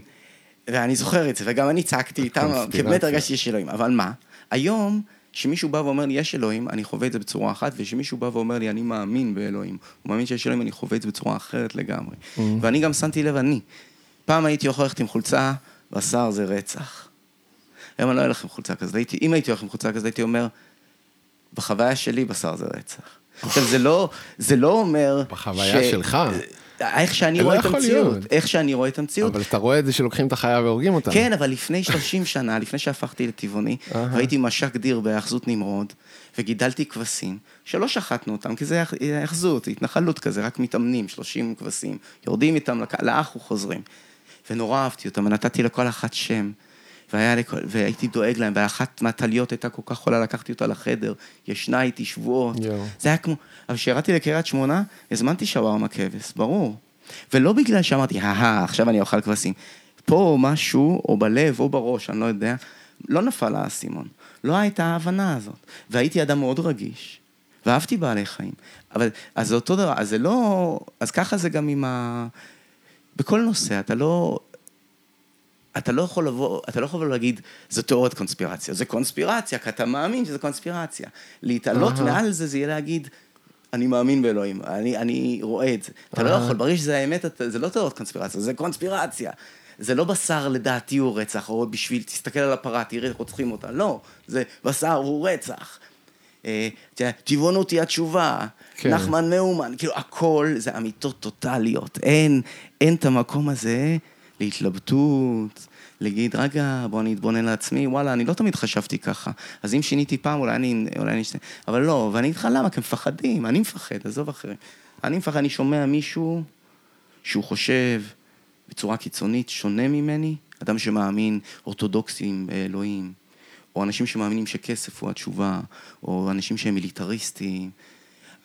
ואני זוכר את זה, וגם אני צעקתי איתם, כי. באמת הרגשתי יש אלוהים. אבל מה, היום, כשמישהו בא ואומר לי יש אלוהים, אני חווה את זה בצורה אחת, וכשמישהו בא ואומר לי אני מאמין באלוהים, הוא מאמין שיש אלוהים, אני חווה את זה בצורה אחרת לגמרי. Mm. ואני גם שמתי לב, אני, פעם הייתי יכול ללכת עם חולצה, בשר זה רצח. היום אני לא אלך עם חולצה כזאת. הייתי, אם הייתי הולך עם חולצה כזאת, הייתי אומר, בחוויה שלי בשר זה רצח. עכשיו, זה לא, זה לא אומר... בחוויה שלך. איך שאני לא רואה את המציאות. איך שאני רואה את המציאות. אבל אתה רואה את זה שלוקחים את החיה והורגים אותה. כן, אבל לפני 30 שנה, לפני שהפכתי לטבעוני. והייתי מש"ק דיר בהאחזות נמרוד, וגידלתי כבשים, שלא שחטנו אותם, כי זה האחזות, התנחלות כזה, רק מתאמנים, 30 כבשים, יורדים איתם לאח וחוזרים. ונורא אהבתי אותם, ונתתי לכל אחת שם, והיה לכל, והייתי דואג להם, ואחת מהטליות הייתה כל כך חולה, לקחתי אותה לחדר, ישנה איתי שבועות. יואו. זה היה כמו, אבל כשירדתי לקריית שמונה, הזמנתי שווארמה כבש, ברור. ולא בגלל שאמרתי, הא עכשיו אני אוכל כבשים. פה משהו, או בלב, או בראש, אני לא יודע, לא נפל האסימון. לא הייתה ההבנה הזאת. והייתי אדם מאוד רגיש, ואהבתי בעלי חיים. אבל, אז זה אותו דבר, אז זה לא, אז ככה זה גם עם ה... בכל נושא, אתה לא... אתה לא יכול לבוא, אתה לא יכול לבוא להגיד, זו תיאוריית קונספירציה. זה קונספירציה, כי אתה מאמין שזה קונספירציה. להתעלות אהה. מעל זה, זה יהיה להגיד, אני מאמין באלוהים, אני, אני רואה את זה. אתה לא. יכול, ברגע שזה האמת, אתה, זה לא תיאוריית קונספירציה, זה קונספירציה. זה לא בשר לדעתי הוא רצח, או בשביל, תסתכל על הפרה, תראה, רוצחים אותה. לא, זה בשר הוא רצח. אה, טבעונות היא התשובה, כן. נחמן מאומן, כאילו הכל זה אמיתות טוטאליות, אין, אין את המקום הזה להתלבטות, להגיד, רגע, בוא אני אתבונן לעצמי, וואלה, אני לא תמיד חשבתי ככה, אז אם שיניתי פעם, אולי אני, אולי אני אבל לא, ואני אגיד לך למה, כי הם מפחדים, אני מפחד, עזוב אחרים. אני מפחד, אני שומע מישהו שהוא חושב בצורה קיצונית שונה ממני, אדם שמאמין אורתודוקסים באלוהים, או אנשים שמאמינים שכסף הוא התשובה, או אנשים שהם מיליטריסטים.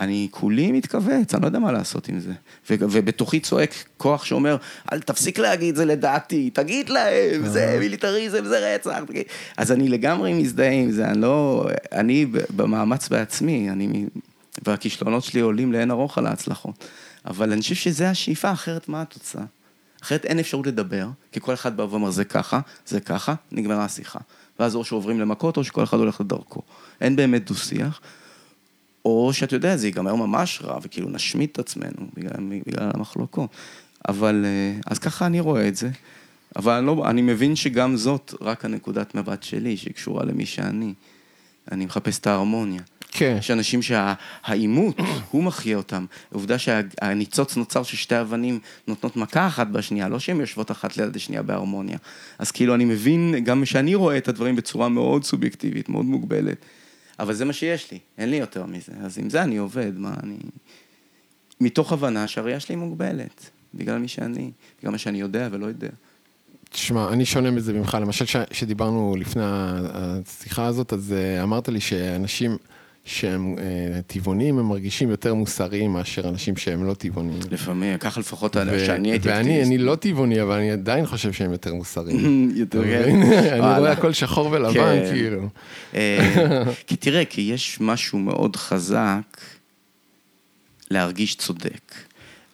אני כולי מתכווץ, אני לא יודע מה לעשות עם זה. ו- ובתוכי צועק כוח שאומר, אל תפסיק להגיד זה לדעתי, תגיד להם, זה מיליטריזם, זה רצח. תגיד. אז אני לגמרי מזדהה עם זה, אני לא... אני במאמץ בעצמי, אני... והכישלונות שלי עולים לאין ארוך על ההצלחות. אבל אני חושב שזה השאיפה, אחרת מה התוצאה? אחרת אין אפשרות לדבר, כי כל אחד בא ואומר זה ככה, זה ככה, נגמרה השיחה. ואז או שעוברים למכות, או שכל אחד הולך לדרכו. אין באמת דו-שיח. או שאתה יודע, זה ייגמר ממש רע, וכאילו נשמיט את עצמנו בגלל, בגלל המחלוקות. אבל, אה, אז ככה אני רואה את זה. אבל אני, לא, אני מבין שגם זאת רק הנקודת מבט שלי, שקשורה למי שאני. אני מחפש את ההרמוניה. כן. יש אנשים שהעימות, הוא מחיה אותם. העובדה שהניצוץ נוצר ששתי אבנים נותנות מכה אחת בשנייה, לא שהן יושבות אחת ליד השנייה בהרמוניה. אז כאילו אני מבין, גם שאני רואה את הדברים בצורה מאוד סובייקטיבית, מאוד מוגבלת. אבל זה מה שיש לי, אין לי יותר מזה. אז עם זה אני עובד, מה אני... מתוך הבנה שהראייה שלי מוגבלת, בגלל מי שאני, בגלל מה שאני יודע ולא יודע. תשמע, אני שונה מזה ממך. למשל, כשדיברנו לפני השיחה הזאת, אז אה, אמרת לי שאנשים שהם אה, טבעונים, הם מרגישים יותר מוסריים מאשר אנשים שהם לא טבעונים. לפעמים, ככה לפחות ו- שאני הייתי ואני אני לא טבעוני, אבל אני עדיין חושב שהם יותר מוסריים. יותר כן. אני. רואה הכל שחור ולבן, כן. כאילו. אה, כי תראה, כי יש משהו מאוד חזק להרגיש צודק.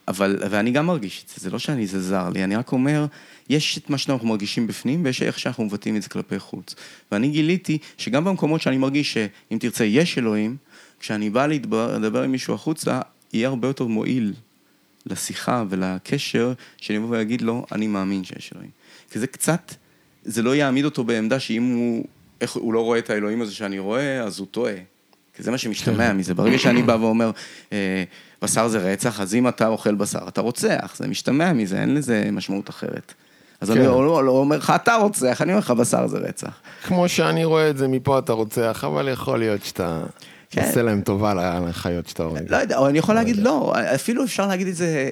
אבל, ואני גם מרגיש את זה, זה לא שאני, זה זר לי, אני רק אומר, יש את מה שאנחנו מרגישים בפנים, ויש איך שאנחנו מבטאים את זה כלפי חוץ. ואני גיליתי שגם במקומות שאני מרגיש שאם תרצה, יש אלוהים, כשאני בא לדבר, לדבר עם מישהו החוצה, יהיה הרבה יותר מועיל לשיחה ולקשר, שאני אבוא ואגיד לו, אני מאמין שיש אלוהים. כי זה קצת, זה לא יעמיד אותו בעמדה שאם הוא, איך, הוא לא רואה את האלוהים הזה שאני רואה, אז הוא טועה. כי זה מה שמשתמע מזה. ברגע שאני בא ואומר, אה, בשר זה רצח, אז אם אתה אוכל בשר, אתה רוצח. זה משתמע מזה, אין לזה משמעות אחרת. אז כן. אני לא, לא אומר לך, אתה רוצח, אני אומר לך, בשר זה רצח. כמו שאני רואה את זה, מפה אתה רוצח, אבל יכול להיות שאתה כן. עושה להם טובה לחיות שאתה הורג. לא יודע, או אני יכול להגיד לא, אפילו אפשר להגיד את זה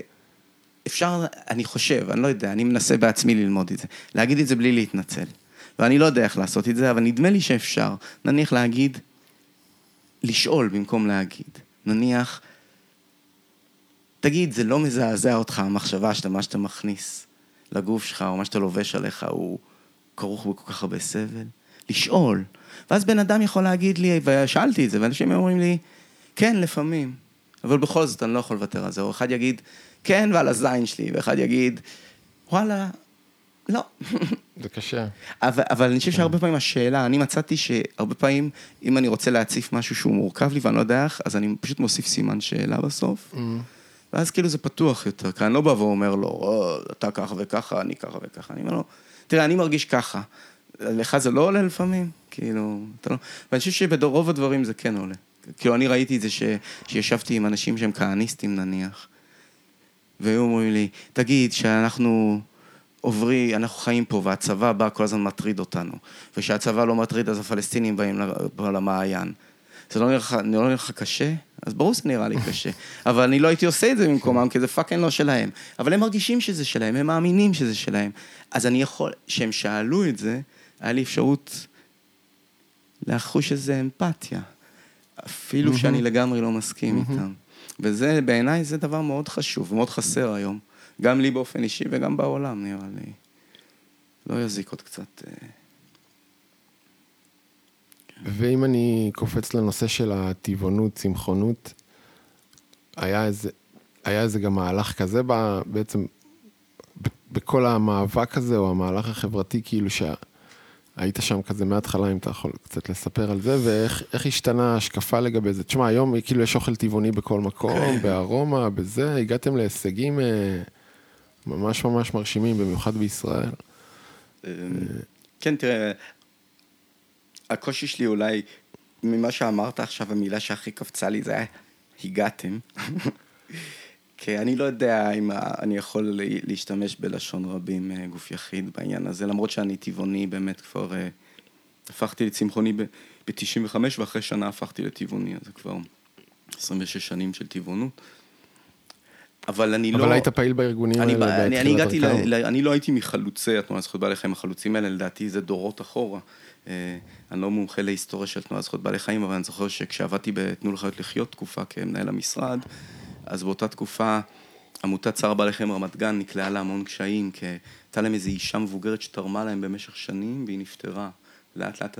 אפשר, אני חושב, אני לא יודע, אני מנסה בעצמי ללמוד את זה, להגיד את זה בלי להתנצל. ואני לא יודע איך לעשות את זה, אבל נדמה לי שאפשר. נניח להגיד, לשאול במקום להגיד. נניח, תגיד, זה לא מזעזע אותך המחשבה שאתה, מה שאתה מכניס לגוף שלך, או מה שאתה לובש עליך, הוא כרוך בכל כך הרבה סבל? לשאול. ואז בן אדם יכול להגיד לי, ושאלתי את זה, ואנשים אומרים לי, כן, לפעמים, אבל בכל זאת אני לא יכול לוותר על זה. או אחד יגיד, כן, ועל הזין שלי, ואחד יגיד, וואלה, לא. זה קשה. אבל, אבל אני חושב שהרבה פעמים השאלה, אני מצאתי שהרבה פעמים, אם אני רוצה להציף משהו שהוא מורכב לי ואני לא יודע איך, אז אני פשוט מוסיף סימן שאלה בסוף. Mm. ואז כאילו זה פתוח יותר, כי אני לא בא ואומר לו, או, אתה ככה וככה, אני ככה וככה. אני אומר לו, תראה, אני מרגיש ככה. לך זה לא עולה לפעמים? כאילו, אתה לא... ואני חושב שברוב הדברים זה כן עולה. כאילו, אני ראיתי את זה ש... שישבתי עם אנשים שהם כהניסטים נניח, והיו אומרים לי, תגיד, שאנחנו עוברי, אנחנו חיים פה, והצבא בא כל הזמן מטריד אותנו, וכשהצבא לא מטריד, אז הפלסטינים באים למעיין. זה לא נראה לך, לא קשה? אז ברור שזה נראה לי קשה. אבל אני לא הייתי עושה את זה במקומם, כי זה fucking לא שלהם. אבל הם מרגישים שזה שלהם, הם מאמינים שזה שלהם. אז אני יכול, כשהם שאלו את זה, היה לי אפשרות לחוש איזה אמפתיה. אפילו שאני לגמרי לא מסכים איתם. וזה, בעיניי, זה דבר מאוד חשוב, מאוד חסר היום. גם לי באופן אישי וגם בעולם, נראה לי. לא יזיק עוד קצת. ואם אני קופץ לנושא של הטבעונות, צמחונות, היה איזה, היה איזה גם מהלך כזה בעצם, בכל המאבק הזה, או המהלך החברתי, כאילו שהיית שם כזה מההתחלה, אם אתה יכול קצת לספר על זה, ואיך השתנה ההשקפה לגבי זה. תשמע, היום כאילו יש אוכל טבעוני בכל מקום, כן. בארומה, בזה, הגעתם להישגים אה, ממש ממש מרשימים, במיוחד בישראל. כן, תראה, הקושי שלי אולי, ממה שאמרת עכשיו, המילה שהכי קפצה לי זה היה, הגעתם. כי אני לא יודע אם אני יכול להשתמש בלשון רבים אה, גוף יחיד בעניין הזה, למרות שאני טבעוני באמת כבר, אה, הפכתי לצמחוני ב-95 ואחרי שנה הפכתי לטבעוני, אז זה כבר 26 שנים של טבעונות. אבל אני אבל לא... אבל היית פעיל בארגונים אני, האלה אני, אני הגעתי, ל, ל, אני לא הייתי מחלוצי התנועה לזכויות בעלי חיים, החלוצים האלה לדעתי זה דורות אחורה. אני לא מומחה להיסטוריה של תנועה לזכויות בעלי חיים, אבל אני זוכר שכשעבדתי ב"תנו לחיות לחיות" תקופה כמנהל המשרד, אז באותה תקופה עמותת צער בעלי חיים רמת גן נקלעה להמון קשיים, כי הייתה להם איזו אישה מבוגרת שתרמה להם במשך שנים והיא נפטרה. לאט לאט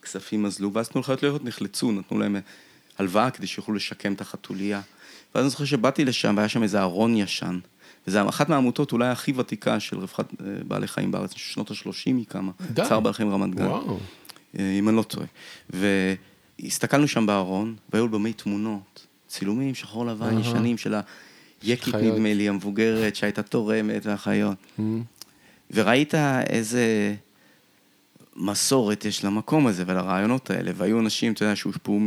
הכספים אזלו, ואז תנו לחיות לחיות נחלצו, נתנו להם הלוואה כדי שיוכלו לשקם את החתוליה. ואז אני זוכר שבאתי לשם והיה שם איזה ארון ישן. וזו אחת מהעמותות אולי הכי ותיקה של רווחת אה, בעלי חיים בארץ, שנות ה-30 היא קמה. צער בעלי חיים רמת גן. וואו. אה, אם אני לא טועה. והסתכלנו שם בארון, והיו במי תמונות, צילומים שחור לבן, uh-huh. ישנים של היקית נדמה לי, המבוגרת, שהייתה תורמת, והחיות. Mm-hmm. וראית איזה מסורת יש למקום הזה ולרעיונות האלה, והיו אנשים, אתה יודע, שהושפעו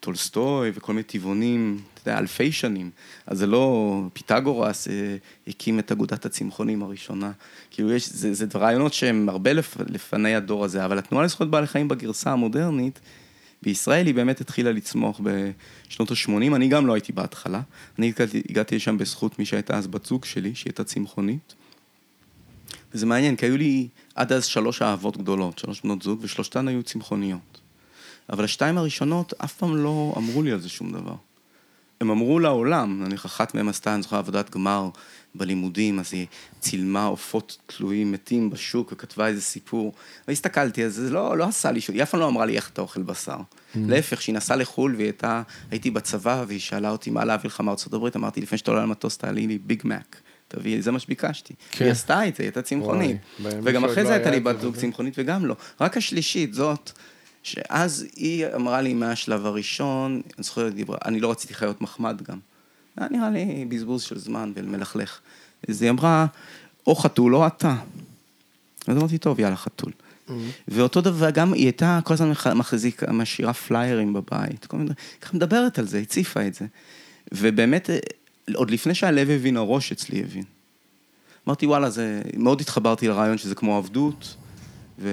טולסטוי וכל מיני טבעונים, יודע, אלפי שנים. אז זה לא פיתגורס אה, הקים את אגודת הצמחונים הראשונה. כאילו יש, זה, זה רעיונות שהם הרבה לפ, לפני הדור הזה, אבל התנועה לזכויות בעלי חיים בגרסה המודרנית, בישראל היא באמת התחילה לצמוח בשנות ה-80, אני גם לא הייתי בהתחלה. אני הגעתי, הגעתי לשם בזכות מי שהייתה אז בת זוג שלי, שהיא הייתה צמחונית. וזה מעניין, כי היו לי עד אז שלוש אהבות גדולות, שלוש בנות זוג, ושלושתן היו צמחוניות. אבל השתיים הראשונות אף פעם לא אמרו לי על זה שום דבר. הם אמרו לעולם, נניח אחת מהן עשתה, אני זוכר עבודת גמר בלימודים, אז היא צילמה עופות תלויים מתים בשוק וכתבה איזה סיפור. והסתכלתי על זה, זה לא, לא עשה לי שום, היא אף פעם לא אמרה לי איך אתה אוכל בשר. Mm. להפך, כשהיא נסעה לחו"ל והיא הייתה, הייתי בצבא והיא שאלה אותי מה להביא לך מארצות הברית, אמרתי לפני שאתה עולה למטוס תעלי לי ביג מק. תביא, זה מה שביקשתי. כן. היא עשתה את זה, היא הייתה צמחונית. וגם אחרי זה לא הייתה לי בת זוג צמחונית וגם לא. רק השלישית, זאת, שאז היא אמרה לי מהשלב הראשון, אני זוכר, אני לא רציתי חיות מחמד גם. היה נראה לי בזבוז של זמן ולמלכלך. אז היא אמרה, או חתול או אתה. אז אמרתי, טוב, יאללה, חתול. Mm-hmm. ואותו דבר, גם היא הייתה כל הזמן מחזיק, משאירה פליירים בבית, כל מיני, ככה מדברת על זה, הציפה את זה. ובאמת, עוד לפני שהלב הבין, הראש אצלי הבין. אמרתי, וואלה, זה, מאוד התחברתי לרעיון שזה כמו עבדות, ו...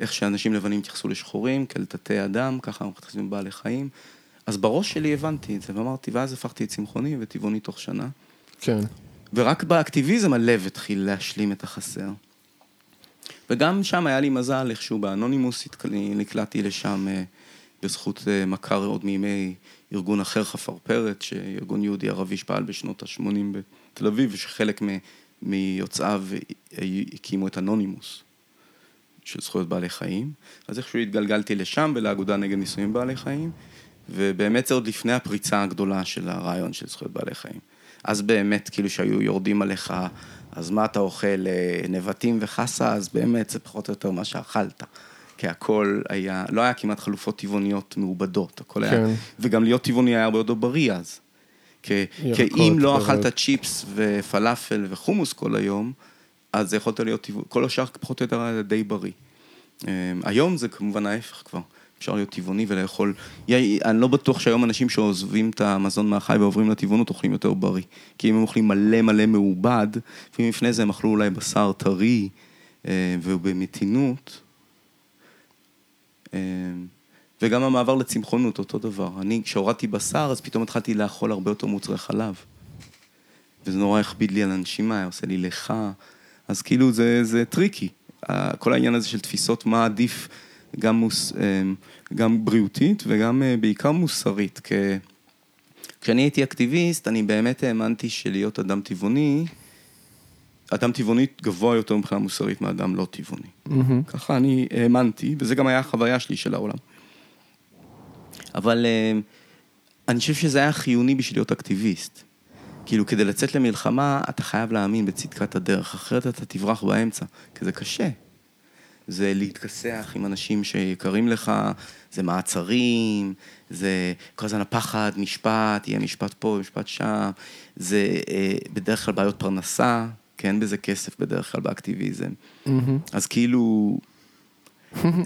איך שאנשים לבנים התייחסו לשחורים, כאל תתי אדם, ככה אנחנו מתייחסים לבעלי חיים. אז בראש שלי הבנתי את זה, ואמרתי, ואז הפכתי את צמחוני וטבעוני תוך שנה. כן. ורק באקטיביזם הלב התחיל להשלים את החסר. וגם שם היה לי מזל, איכשהו באנונימוס נקלעתי לשם אה, בזכות אה, מכר עוד מימי ארגון אחר, חפרפרת, שארגון יהודי ערבי שפעל בשנות ה-80 בתל אביב, ושחלק מיוצאיו הקימו את אנונימוס של זכויות בעלי חיים. אז איכשהו התגלגלתי לשם ולאגודה נגד ניסויים בעלי חיים, ובאמת זה עוד לפני הפריצה הגדולה של הרעיון של זכויות בעלי חיים. אז באמת, כאילו שהיו יורדים עליך, אז מה אתה אוכל, אה, נבטים וחסה, אז באמת זה פחות או יותר מה שאכלת. כי הכל היה, לא היה כמעט חלופות טבעוניות מעובדות, הכל כן. היה, וגם להיות טבעוני היה הרבה יותר בריא אז. כי, כי אם לא אכלת צ'יפס ופלאפל וחומוס כל היום, אז זה יכולת להיות טבעוני, כל השאר פחות או יותר היה די בריא. אה, היום זה כמובן ההפך כבר. אפשר להיות טבעוני ולאכול, אני לא בטוח שהיום אנשים שעוזבים את המזון מהחי ועוברים לטבעונות אוכלים יותר בריא. כי אם הם אוכלים מלא מלא מעובד, לפעמים לפני זה הם אכלו אולי בשר טרי אה, ובמתינות. אה, וגם המעבר לצמחונות, אותו דבר. אני, כשהורדתי בשר, אז פתאום התחלתי לאכול הרבה יותר מוצרי חלב. וזה נורא הכביד לי על הנשימה, היה עושה לי לך. אז כאילו זה, זה טריקי. כל העניין הזה של תפיסות מה עדיף. גם, מוס, אמ, גם בריאותית וגם אה, בעיקר מוסרית. כ... כשאני הייתי אקטיביסט, אני באמת האמנתי שלהיות אדם טבעוני, אדם טבעוני גבוה יותר מבחינה מוסרית מאדם לא טבעוני. Mm-hmm. ככה אני האמנתי, וזה גם היה החוויה שלי של העולם. אבל אמ, אני חושב שזה היה חיוני בשביל להיות אקטיביסט. כאילו, כדי לצאת למלחמה, אתה חייב להאמין בצדקת הדרך, אחרת אתה תברח באמצע, כי זה קשה. זה להתכסח עם אנשים שיקרים לך, זה מעצרים, זה כל הזמן הפחד, משפט, יהיה משפט פה, משפט שם, זה אה, בדרך כלל בעיות פרנסה, כי אין בזה כסף בדרך כלל באקטיביזם. Mm-hmm. אז כאילו,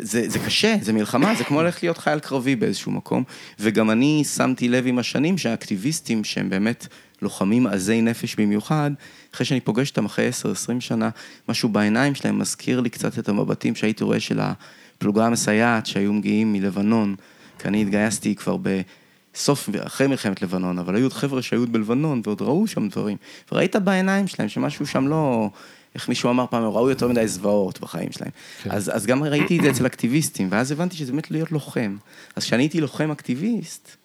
זה, זה קשה, זה מלחמה, זה כמו ללכת להיות חייל קרבי באיזשהו מקום. וגם אני שמתי לב עם השנים שהאקטיביסטים שהם באמת לוחמים עזי נפש במיוחד, אחרי שאני פוגש אותם אחרי 10-20 שנה, משהו בעיניים שלהם מזכיר לי קצת את המבטים שהייתי רואה של הפלוגה המסייעת שהיו מגיעים מלבנון, כי אני התגייסתי כבר בסוף, אחרי מלחמת לבנון, אבל היו עוד חבר'ה שהיו בלבנון ועוד ראו שם דברים, וראית בעיניים שלהם שמשהו שם לא... איך מישהו אמר פעם, ראו יותר מדי זוועות בחיים שלהם. כן. אז, אז גם ראיתי את זה אצל אקטיביסטים, ואז הבנתי שזה באמת להיות לוחם. אז כשאני הייתי לוחם אקטיביסט,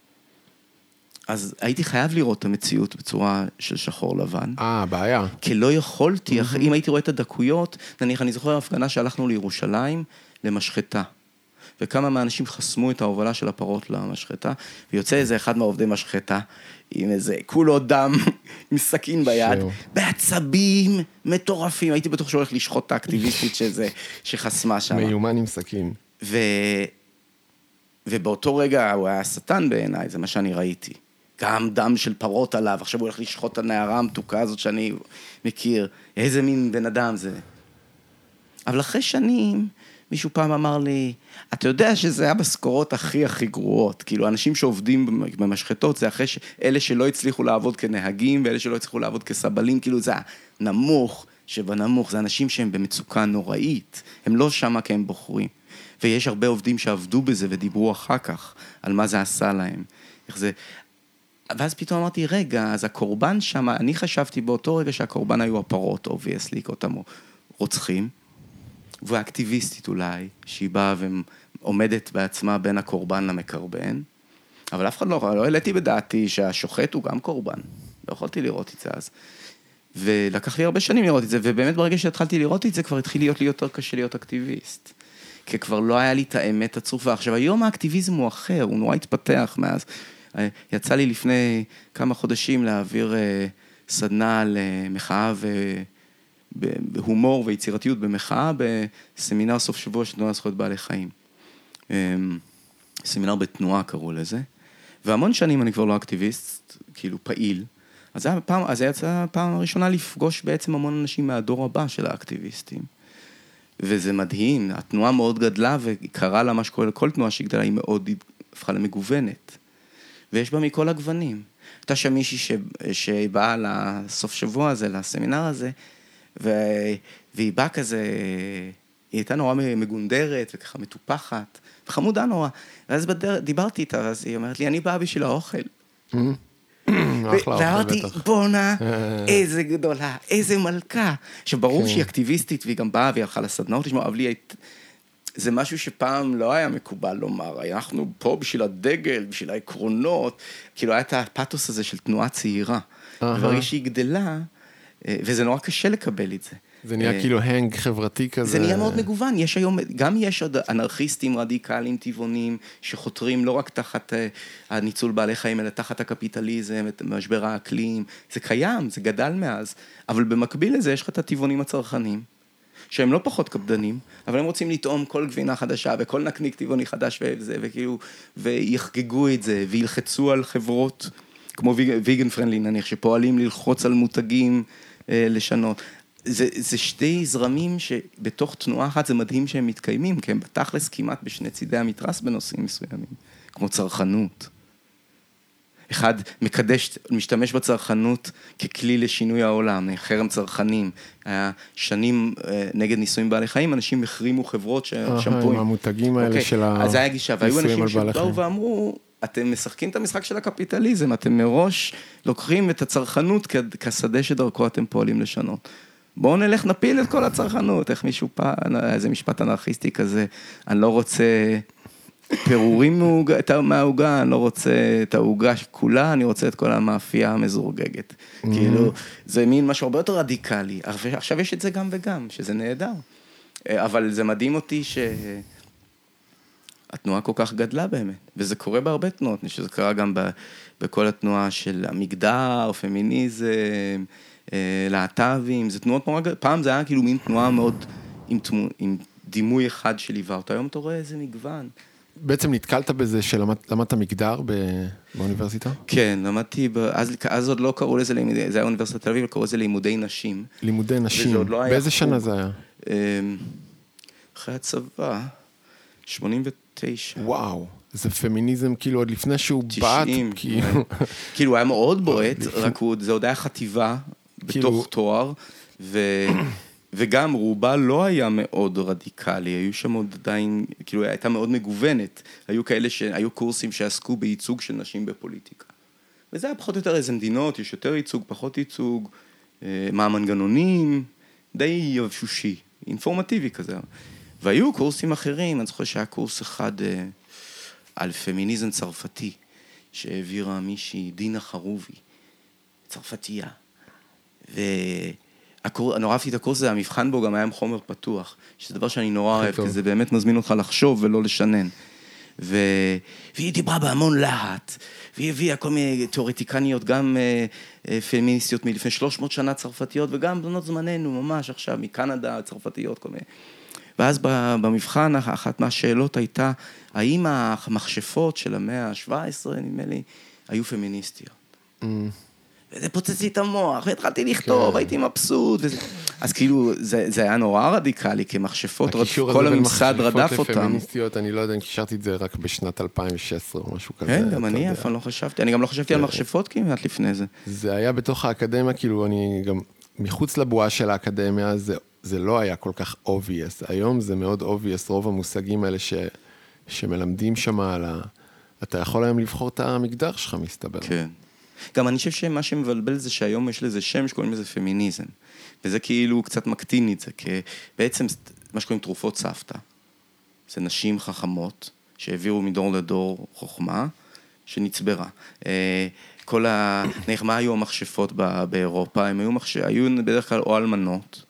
אז הייתי חייב לראות את המציאות בצורה של שחור לבן. אה, בעיה. כי לא יכולתי, mm-hmm. אם הייתי רואה את הדקויות, נניח, אני זוכר הפגנה שהלכנו לירושלים, למשחטה. וכמה מהאנשים חסמו את ההובלה של הפרות למשחטה, ויוצא איזה אחד מהעובדי משחטה, עם איזה כולו דם, עם סכין ביד. בעצבים מטורפים. הייתי בטוח שהוא הולך לשחוט את האקטיביסטית שזה, שחסמה שם. מיומן עם סכין. ו... ובאותו רגע הוא היה שטן בעיניי, זה מה שאני ראיתי. גם דם של פרות עליו, עכשיו הוא הולך לשחוט את הנערה המתוקה הזאת שאני מכיר, איזה מין בן אדם זה. אבל אחרי שנים, מישהו פעם אמר לי, אתה יודע שזה המשכורות הכי הכי גרועות, כאילו אנשים שעובדים במשחטות זה אחרי ש... אלה שלא הצליחו לעבוד כנהגים ואלה שלא הצליחו לעבוד כסבלים, כאילו זה הנמוך שבנמוך, זה אנשים שהם במצוקה נוראית, הם לא שמה כי הם בוחרים. ויש הרבה עובדים שעבדו בזה ודיברו אחר כך על מה זה עשה להם. איך זה, ואז פתאום אמרתי, רגע, אז הקורבן שם, אני חשבתי באותו רגע שהקורבן היו הפרות, obviously, אותם רוצחים, והאקטיביסטית אולי, שהיא באה ועומדת בעצמה בין הקורבן למקרבן, אבל אף אחד לא, לא העליתי בדעתי שהשוחט הוא גם קורבן, לא יכולתי לראות את זה אז. ולקח לי הרבה שנים לראות את זה, ובאמת ברגע שהתחלתי לראות את זה, כבר התחיל להיות לי יותר קשה להיות אקטיביסט. כי כבר לא היה לי את האמת הצרופה. עכשיו, היום האקטיביזם הוא אחר, הוא נורא התפתח מאז. יצא לי לפני כמה חודשים להעביר אה, סדנה למחאה והומור ויצירתיות במחאה בסמינר סוף שבוע של תנועה לזכויות בעלי חיים. אמ, סמינר בתנועה קראו לזה, והמון שנים אני כבר לא אקטיביסט, כאילו פעיל. אז זה, פעם, אז זה יצא הפעם הראשונה לפגוש בעצם המון אנשים מהדור הבא של האקטיביסטים. וזה מדהים, התנועה מאוד גדלה וקרה לה מה שקורה לכל תנועה שגדלה, היא מאוד הפכה למגוונת. ויש בה מכל הגוונים. הייתה שם מישהי. שבאה לסוף שבוע הזה, לסמינר הזה. והיא באה כזה, היא הייתה נורא מגונדרת וככה מטופחת, וחמודה נורא. ואז בדרך, דיברתי איתה, ואז היא אומרת לי, אני באה בשביל האוכל. Mm-hmm. ואמרתי. בואנה, איזה גדולה, איזה מלכה. עכשיו, ברור כן. שהיא אקטיביסטית, והיא גם באה והיא הלכה לסדנאות לשמוע, אבל היא היית... זה משהו שפעם לא היה מקובל לומר, אנחנו פה בשביל הדגל, בשביל העקרונות, כאילו היה את הפתוס הזה של תנועה צעירה. וברגע שהיא גדלה, אה, וזה נורא קשה לקבל את זה. זה נהיה אה, כאילו הנג חברתי כזה. זה נהיה מאוד מגוון, יש היום, גם יש עוד אנרכיסטים רדיקליים טבעונים שחותרים לא רק תחת אה, הניצול בעלי חיים, אלא תחת הקפיטליזם, את משבר האקלים, זה קיים, זה גדל מאז, אבל במקביל לזה יש לך את הטבעונים הצרכנים, שהם לא פחות קפדנים, אבל הם רוצים לטעום כל גבינה חדשה וכל נקניק טבעוני חדש וזה, וכאילו, ויחגגו את זה, וילחצו על חברות, כמו ויגן פרנדלי נניח, שפועלים ללחוץ על מותגים אה, לשנות. זה, זה שתי זרמים שבתוך תנועה אחת זה מדהים שהם מתקיימים, כי הם בתכלס כמעט בשני צידי המתרס בנושאים מסוימים, כמו צרכנות. אחד מקדש, משתמש בצרכנות ככלי לשינוי העולם, חרם צרכנים. היה שנים אה, נגד ניסויים בעלי חיים, אנשים החרימו חברות אהה, ששמפוים. עם המותגים האלה אוקיי, של אז זה היה גישה, והיו הניסויים אנשים על בעלי שבאו חיים. ואמרו, אתם משחקים את המשחק של הקפיטליזם, אתם מראש לוקחים את הצרכנות כשדה שדרכו אתם פועלים לשנות. בואו נלך נפיל את כל הצרכנות, איך מישהו פעם, איזה משפט אנרכיסטי כזה, אני לא רוצה פירורים מהעוגה- אני לא רוצה את העוגה כולה, אני רוצה את כל המאפייה המזורגגת. כאילו, זה מין משהו הרבה יותר רדיקלי, עכשיו יש את זה גם וגם, שזה נהדר. אה, אבל זה מדהים אותי ש... התנועה כל כך גדלה באמת, וזה קורה בהרבה תנועות, אני חושב שזה קרה גם ב, בכל התנועה של המגדר, פמיניזם, אה, להט"בים, זה תנועות נורא גדולות, פעם זה היה כאילו מין תנועה מאוד עם, תמו, עם דימוי אחד שליווה אותה, היום אתה רואה איזה מגוון. בעצם נתקלת בזה שלמדת מגדר ב- באוניברסיטה? כן, למדתי, ב, אז, אז עוד לא קראו לזה לימודי, זה היה אוניברסיטת תל אביב, קראו לזה לימודי נשים. לימודי נשים. לא באיזה חוג. שנה זה היה? אה, אחרי הצבא, 89. וואו, זה פמיניזם כאילו עוד לפני שהוא בעט, 90, כאילו. כאילו, הוא היה מאוד בועט, רק הוא, זה עוד היה חטיבה, כאילו- בתוך תואר, ו... וגם רובה לא היה מאוד רדיקלי, היו שם עוד עדיין, כאילו הייתה מאוד מגוונת, היו כאלה שהיו קורסים שעסקו בייצוג של נשים בפוליטיקה. וזה היה פחות או יותר איזה מדינות, יש יותר ייצוג, פחות ייצוג, אה, מה המנגנונים, די יבשושי, אינפורמטיבי כזה. והיו קורסים אחרים, אני זוכר שהיה קורס אחד אה, על פמיניזם צרפתי, שהעבירה מישהי, דינה חרובי, צרפתייה. ונורא אהבתי את הקורס הזה, המבחן בו גם היה עם חומר פתוח, שזה דבר שאני נורא אוהב. כי זה באמת מזמין אותך לחשוב ולא לשנן. ו... והיא דיברה בהמון להט, והיא הביאה כל מיני תיאורטיקניות, גם אה, אה, פמיניסטיות מלפני 300 שנה צרפתיות, וגם בנות זמננו, ממש עכשיו, מקנדה, צרפתיות, כל מיני. ואז במבחן, אח- אחת מהשאלות הייתה, האם המכשפות של המאה ה-17, נדמה לי, היו פמיניסטיות? וזה פוצץ לי את המוח, והתחלתי לכתוב, כן. הייתי מבסוט. וזה... אז כאילו, זה, זה היה נורא רדיקלי, כי מכשפות, רד... הקישור כל הזה בין הממסד רדף מכשפות אותם. לפמיניסטיות, אני לא יודע אם קישרתי את זה רק בשנת 2016 או משהו כזה. כן, גם אני. אף פעם לא חשבתי, אני גם לא חשבתי על מכשפות כמעט לפני זה. זה היה בתוך האקדמיה, כאילו, אני גם, מחוץ לבועה של האקדמיה, זה, זה לא היה כל כך obvious. היום זה מאוד obvious, רוב המושגים האלה ש, שמלמדים שם על ה... אתה יכול היום לבחור את המגדר שלך, מסתבר. כן. גם אני חושב שמה שמבלבל זה שהיום יש לזה שם שקוראים לזה פמיניזם. וזה כאילו קצת מקטין את זה, כי בעצם מה שקוראים תרופות סבתא. זה נשים חכמות שהעבירו מדור לדור חוכמה שנצברה. אה, כל ה... נניח, מה היו המכשפות באירופה? הם היו, מחש... היו בדרך כלל או אלמנות,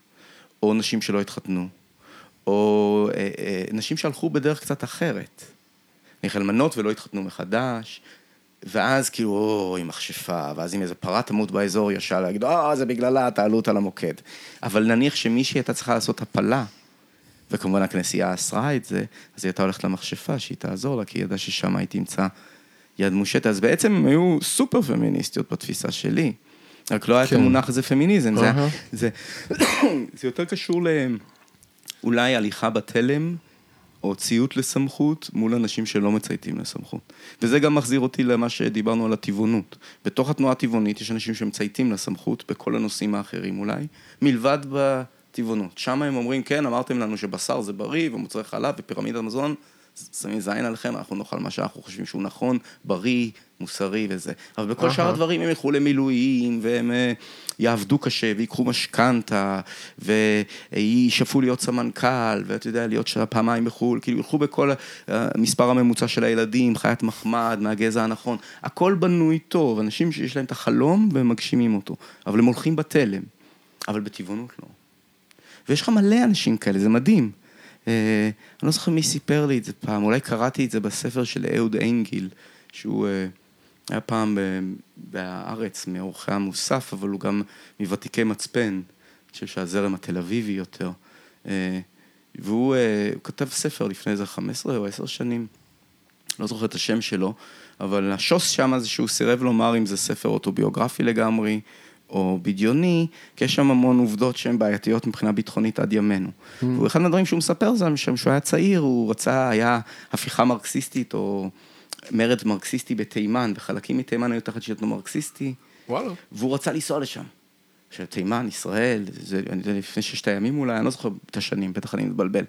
או נשים שלא התחתנו, או אה, אה, נשים שהלכו בדרך קצת אחרת. נניח אלמנות ולא התחתנו מחדש, ואז כאילו, אוי, מכשפה, ואז אם איזה פרה תמות באזור, ישר להגיד, אה, זה בגללה, תעלו אותה למוקד. אבל נניח שמישהי הייתה צריכה לעשות הפלה, וכמובן הכנסייה אסרה את זה, אז היא הייתה הולכת למכשפה, שהיא תעזור לה, כי היא ידעה ששם היא תמצא יד מושטת. אז בעצם הם היו סופר פמיניסטיות בתפיסה שלי. רק לא היה את כן. המונח הזה פמיניזם, זה, יותר קשור לאולי הליכה בתלם, או ציות לסמכות מול אנשים שלא מצייתים לסמכות. וזה גם מחזיר אותי למה שדיברנו על הטבעונות. בתוך התנועה הטבעונית יש אנשים שמצייתים לסמכות בכל הנושאים האחרים אולי, מלבד בטבעונות. שם הם אומרים, כן, אמרתם לנו שבשר זה בריא, ומוצרי חלב ופירמידת מזון, שמים זין עליכם, אנחנו נאכל מה שאנחנו חושבים שהוא נכון, בריא, מוסרי וזה. אבל בכל שאר. הדברים הם ילכו למילואים, והם אה, יעבדו קשה, ויקחו משכנתה, וישאפו להיות סמנכ"ל, ואתה יודע, להיות פעמיים בחו"ל, כאילו ילכו בכל המספר הממוצע של הילדים, חיית מחמד, מהגזע הנכון, הכל בנוי טוב, אנשים שיש להם את החלום והם מגשימים אותו, אבל הם הולכים בתלם, אבל בטבעונות לא. ויש לך מלא אנשים כאלה, זה מדהים. אה, אני לא זוכר מי סיפר לי את זה פעם, אולי קראתי את זה בספר של אהוד אנגיל, שהוא אה, היה פעם בהארץ, מעורכי המוסף, אבל הוא גם מוותיקי מצפן, אני חושב שהזרם התל אביבי יותר. אה, והוא הוא כתב ספר לפני איזה 15 או 10 שנים, לא זוכר את השם שלו, אבל השוס שם זה שהוא סירב לומר אם זה ספר אוטוביוגרפי לגמרי, או בדיוני, כי יש שם המון עובדות שהן בעייתיות מבחינה ביטחונית עד ימינו. Mm. ואחד מהדברים שהוא מספר זה שם שהוא היה צעיר, הוא רצה, היה הפיכה מרקסיסטית, או מרד מרקסיסטי בתימן, וחלקים מתימן היו תחת שלטון מרקסיסטי, וואלה. והוא רצה לנסוע לשם. עכשיו, תימן, ישראל, זה אני יודע, לפני ששת הימים אולי, אני לא זוכר את השנים, בטח אני מתבלבל.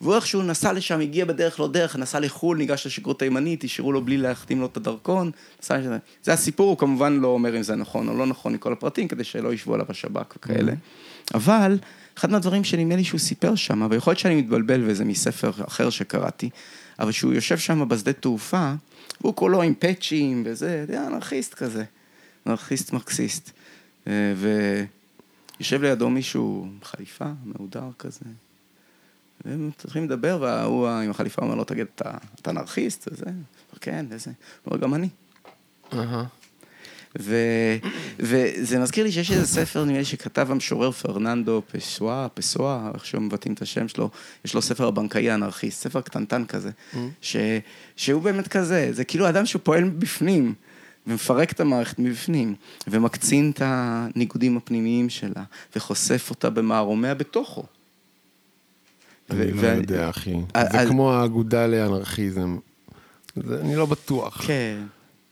והוא איכשהו נסע לשם, הגיע בדרך לא דרך, נסע לחו"ל, ניגש לשגרירות תימנית, השאירו לו בלי להחתים לו את הדרכון. נסע לשם. זה הסיפור, הוא כמובן לא אומר אם זה נכון או לא נכון מכל הפרטים, כדי שלא ישבו עליו השב"כ וכאלה. אבל, אחד מהדברים שנדמה לי שהוא סיפר שם, ויכול להיות שאני מתבלבל וזה מספר אחר שקראתי, אבל שהוא יושב שם בשדה תעופה, והוא כולו עם פאצ'ים וזה, יודע, אנרכיסט כזה, אנרכיסט מרקסיסט. אה, ויושב לידו מישהו עם חליפה, מהודר כזה. והם צריכים לדבר, וההוא עם החליפה אומר לו, תגיד, אתה, אתה אנרכיסט? וזה, כן, וזה. הוא אומר, גם אני. ו, וזה מזכיר לי שיש איזה ספר, נראה לי שכתב המשורר פרננדו פסואה, פסואה, איך שהוא מבטאים את השם שלו, יש לו ספר הבנקאי האנרכיסט, ספר קטנטן כזה, ש, שהוא באמת כזה, זה כאילו אדם שהוא פועל בפנים, ומפרק את המערכת מבפנים, ומקצין את הניגודים הפנימיים שלה, וחושף אותה במערומיה בתוכו. אני לא יודע, אחי. אה, זה כמו האגודה לאנרכיזם. זה- אני לא בטוח. כן.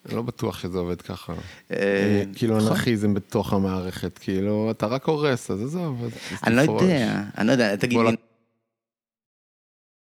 אני לא בטוח שזה עובד ככה. אה, כאילו נכון. אנרכיזם בתוך המערכת, כאילו, אתה רק הורס, אז עזוב. אני לא. יודע, אני לא יודע, תגיד לי,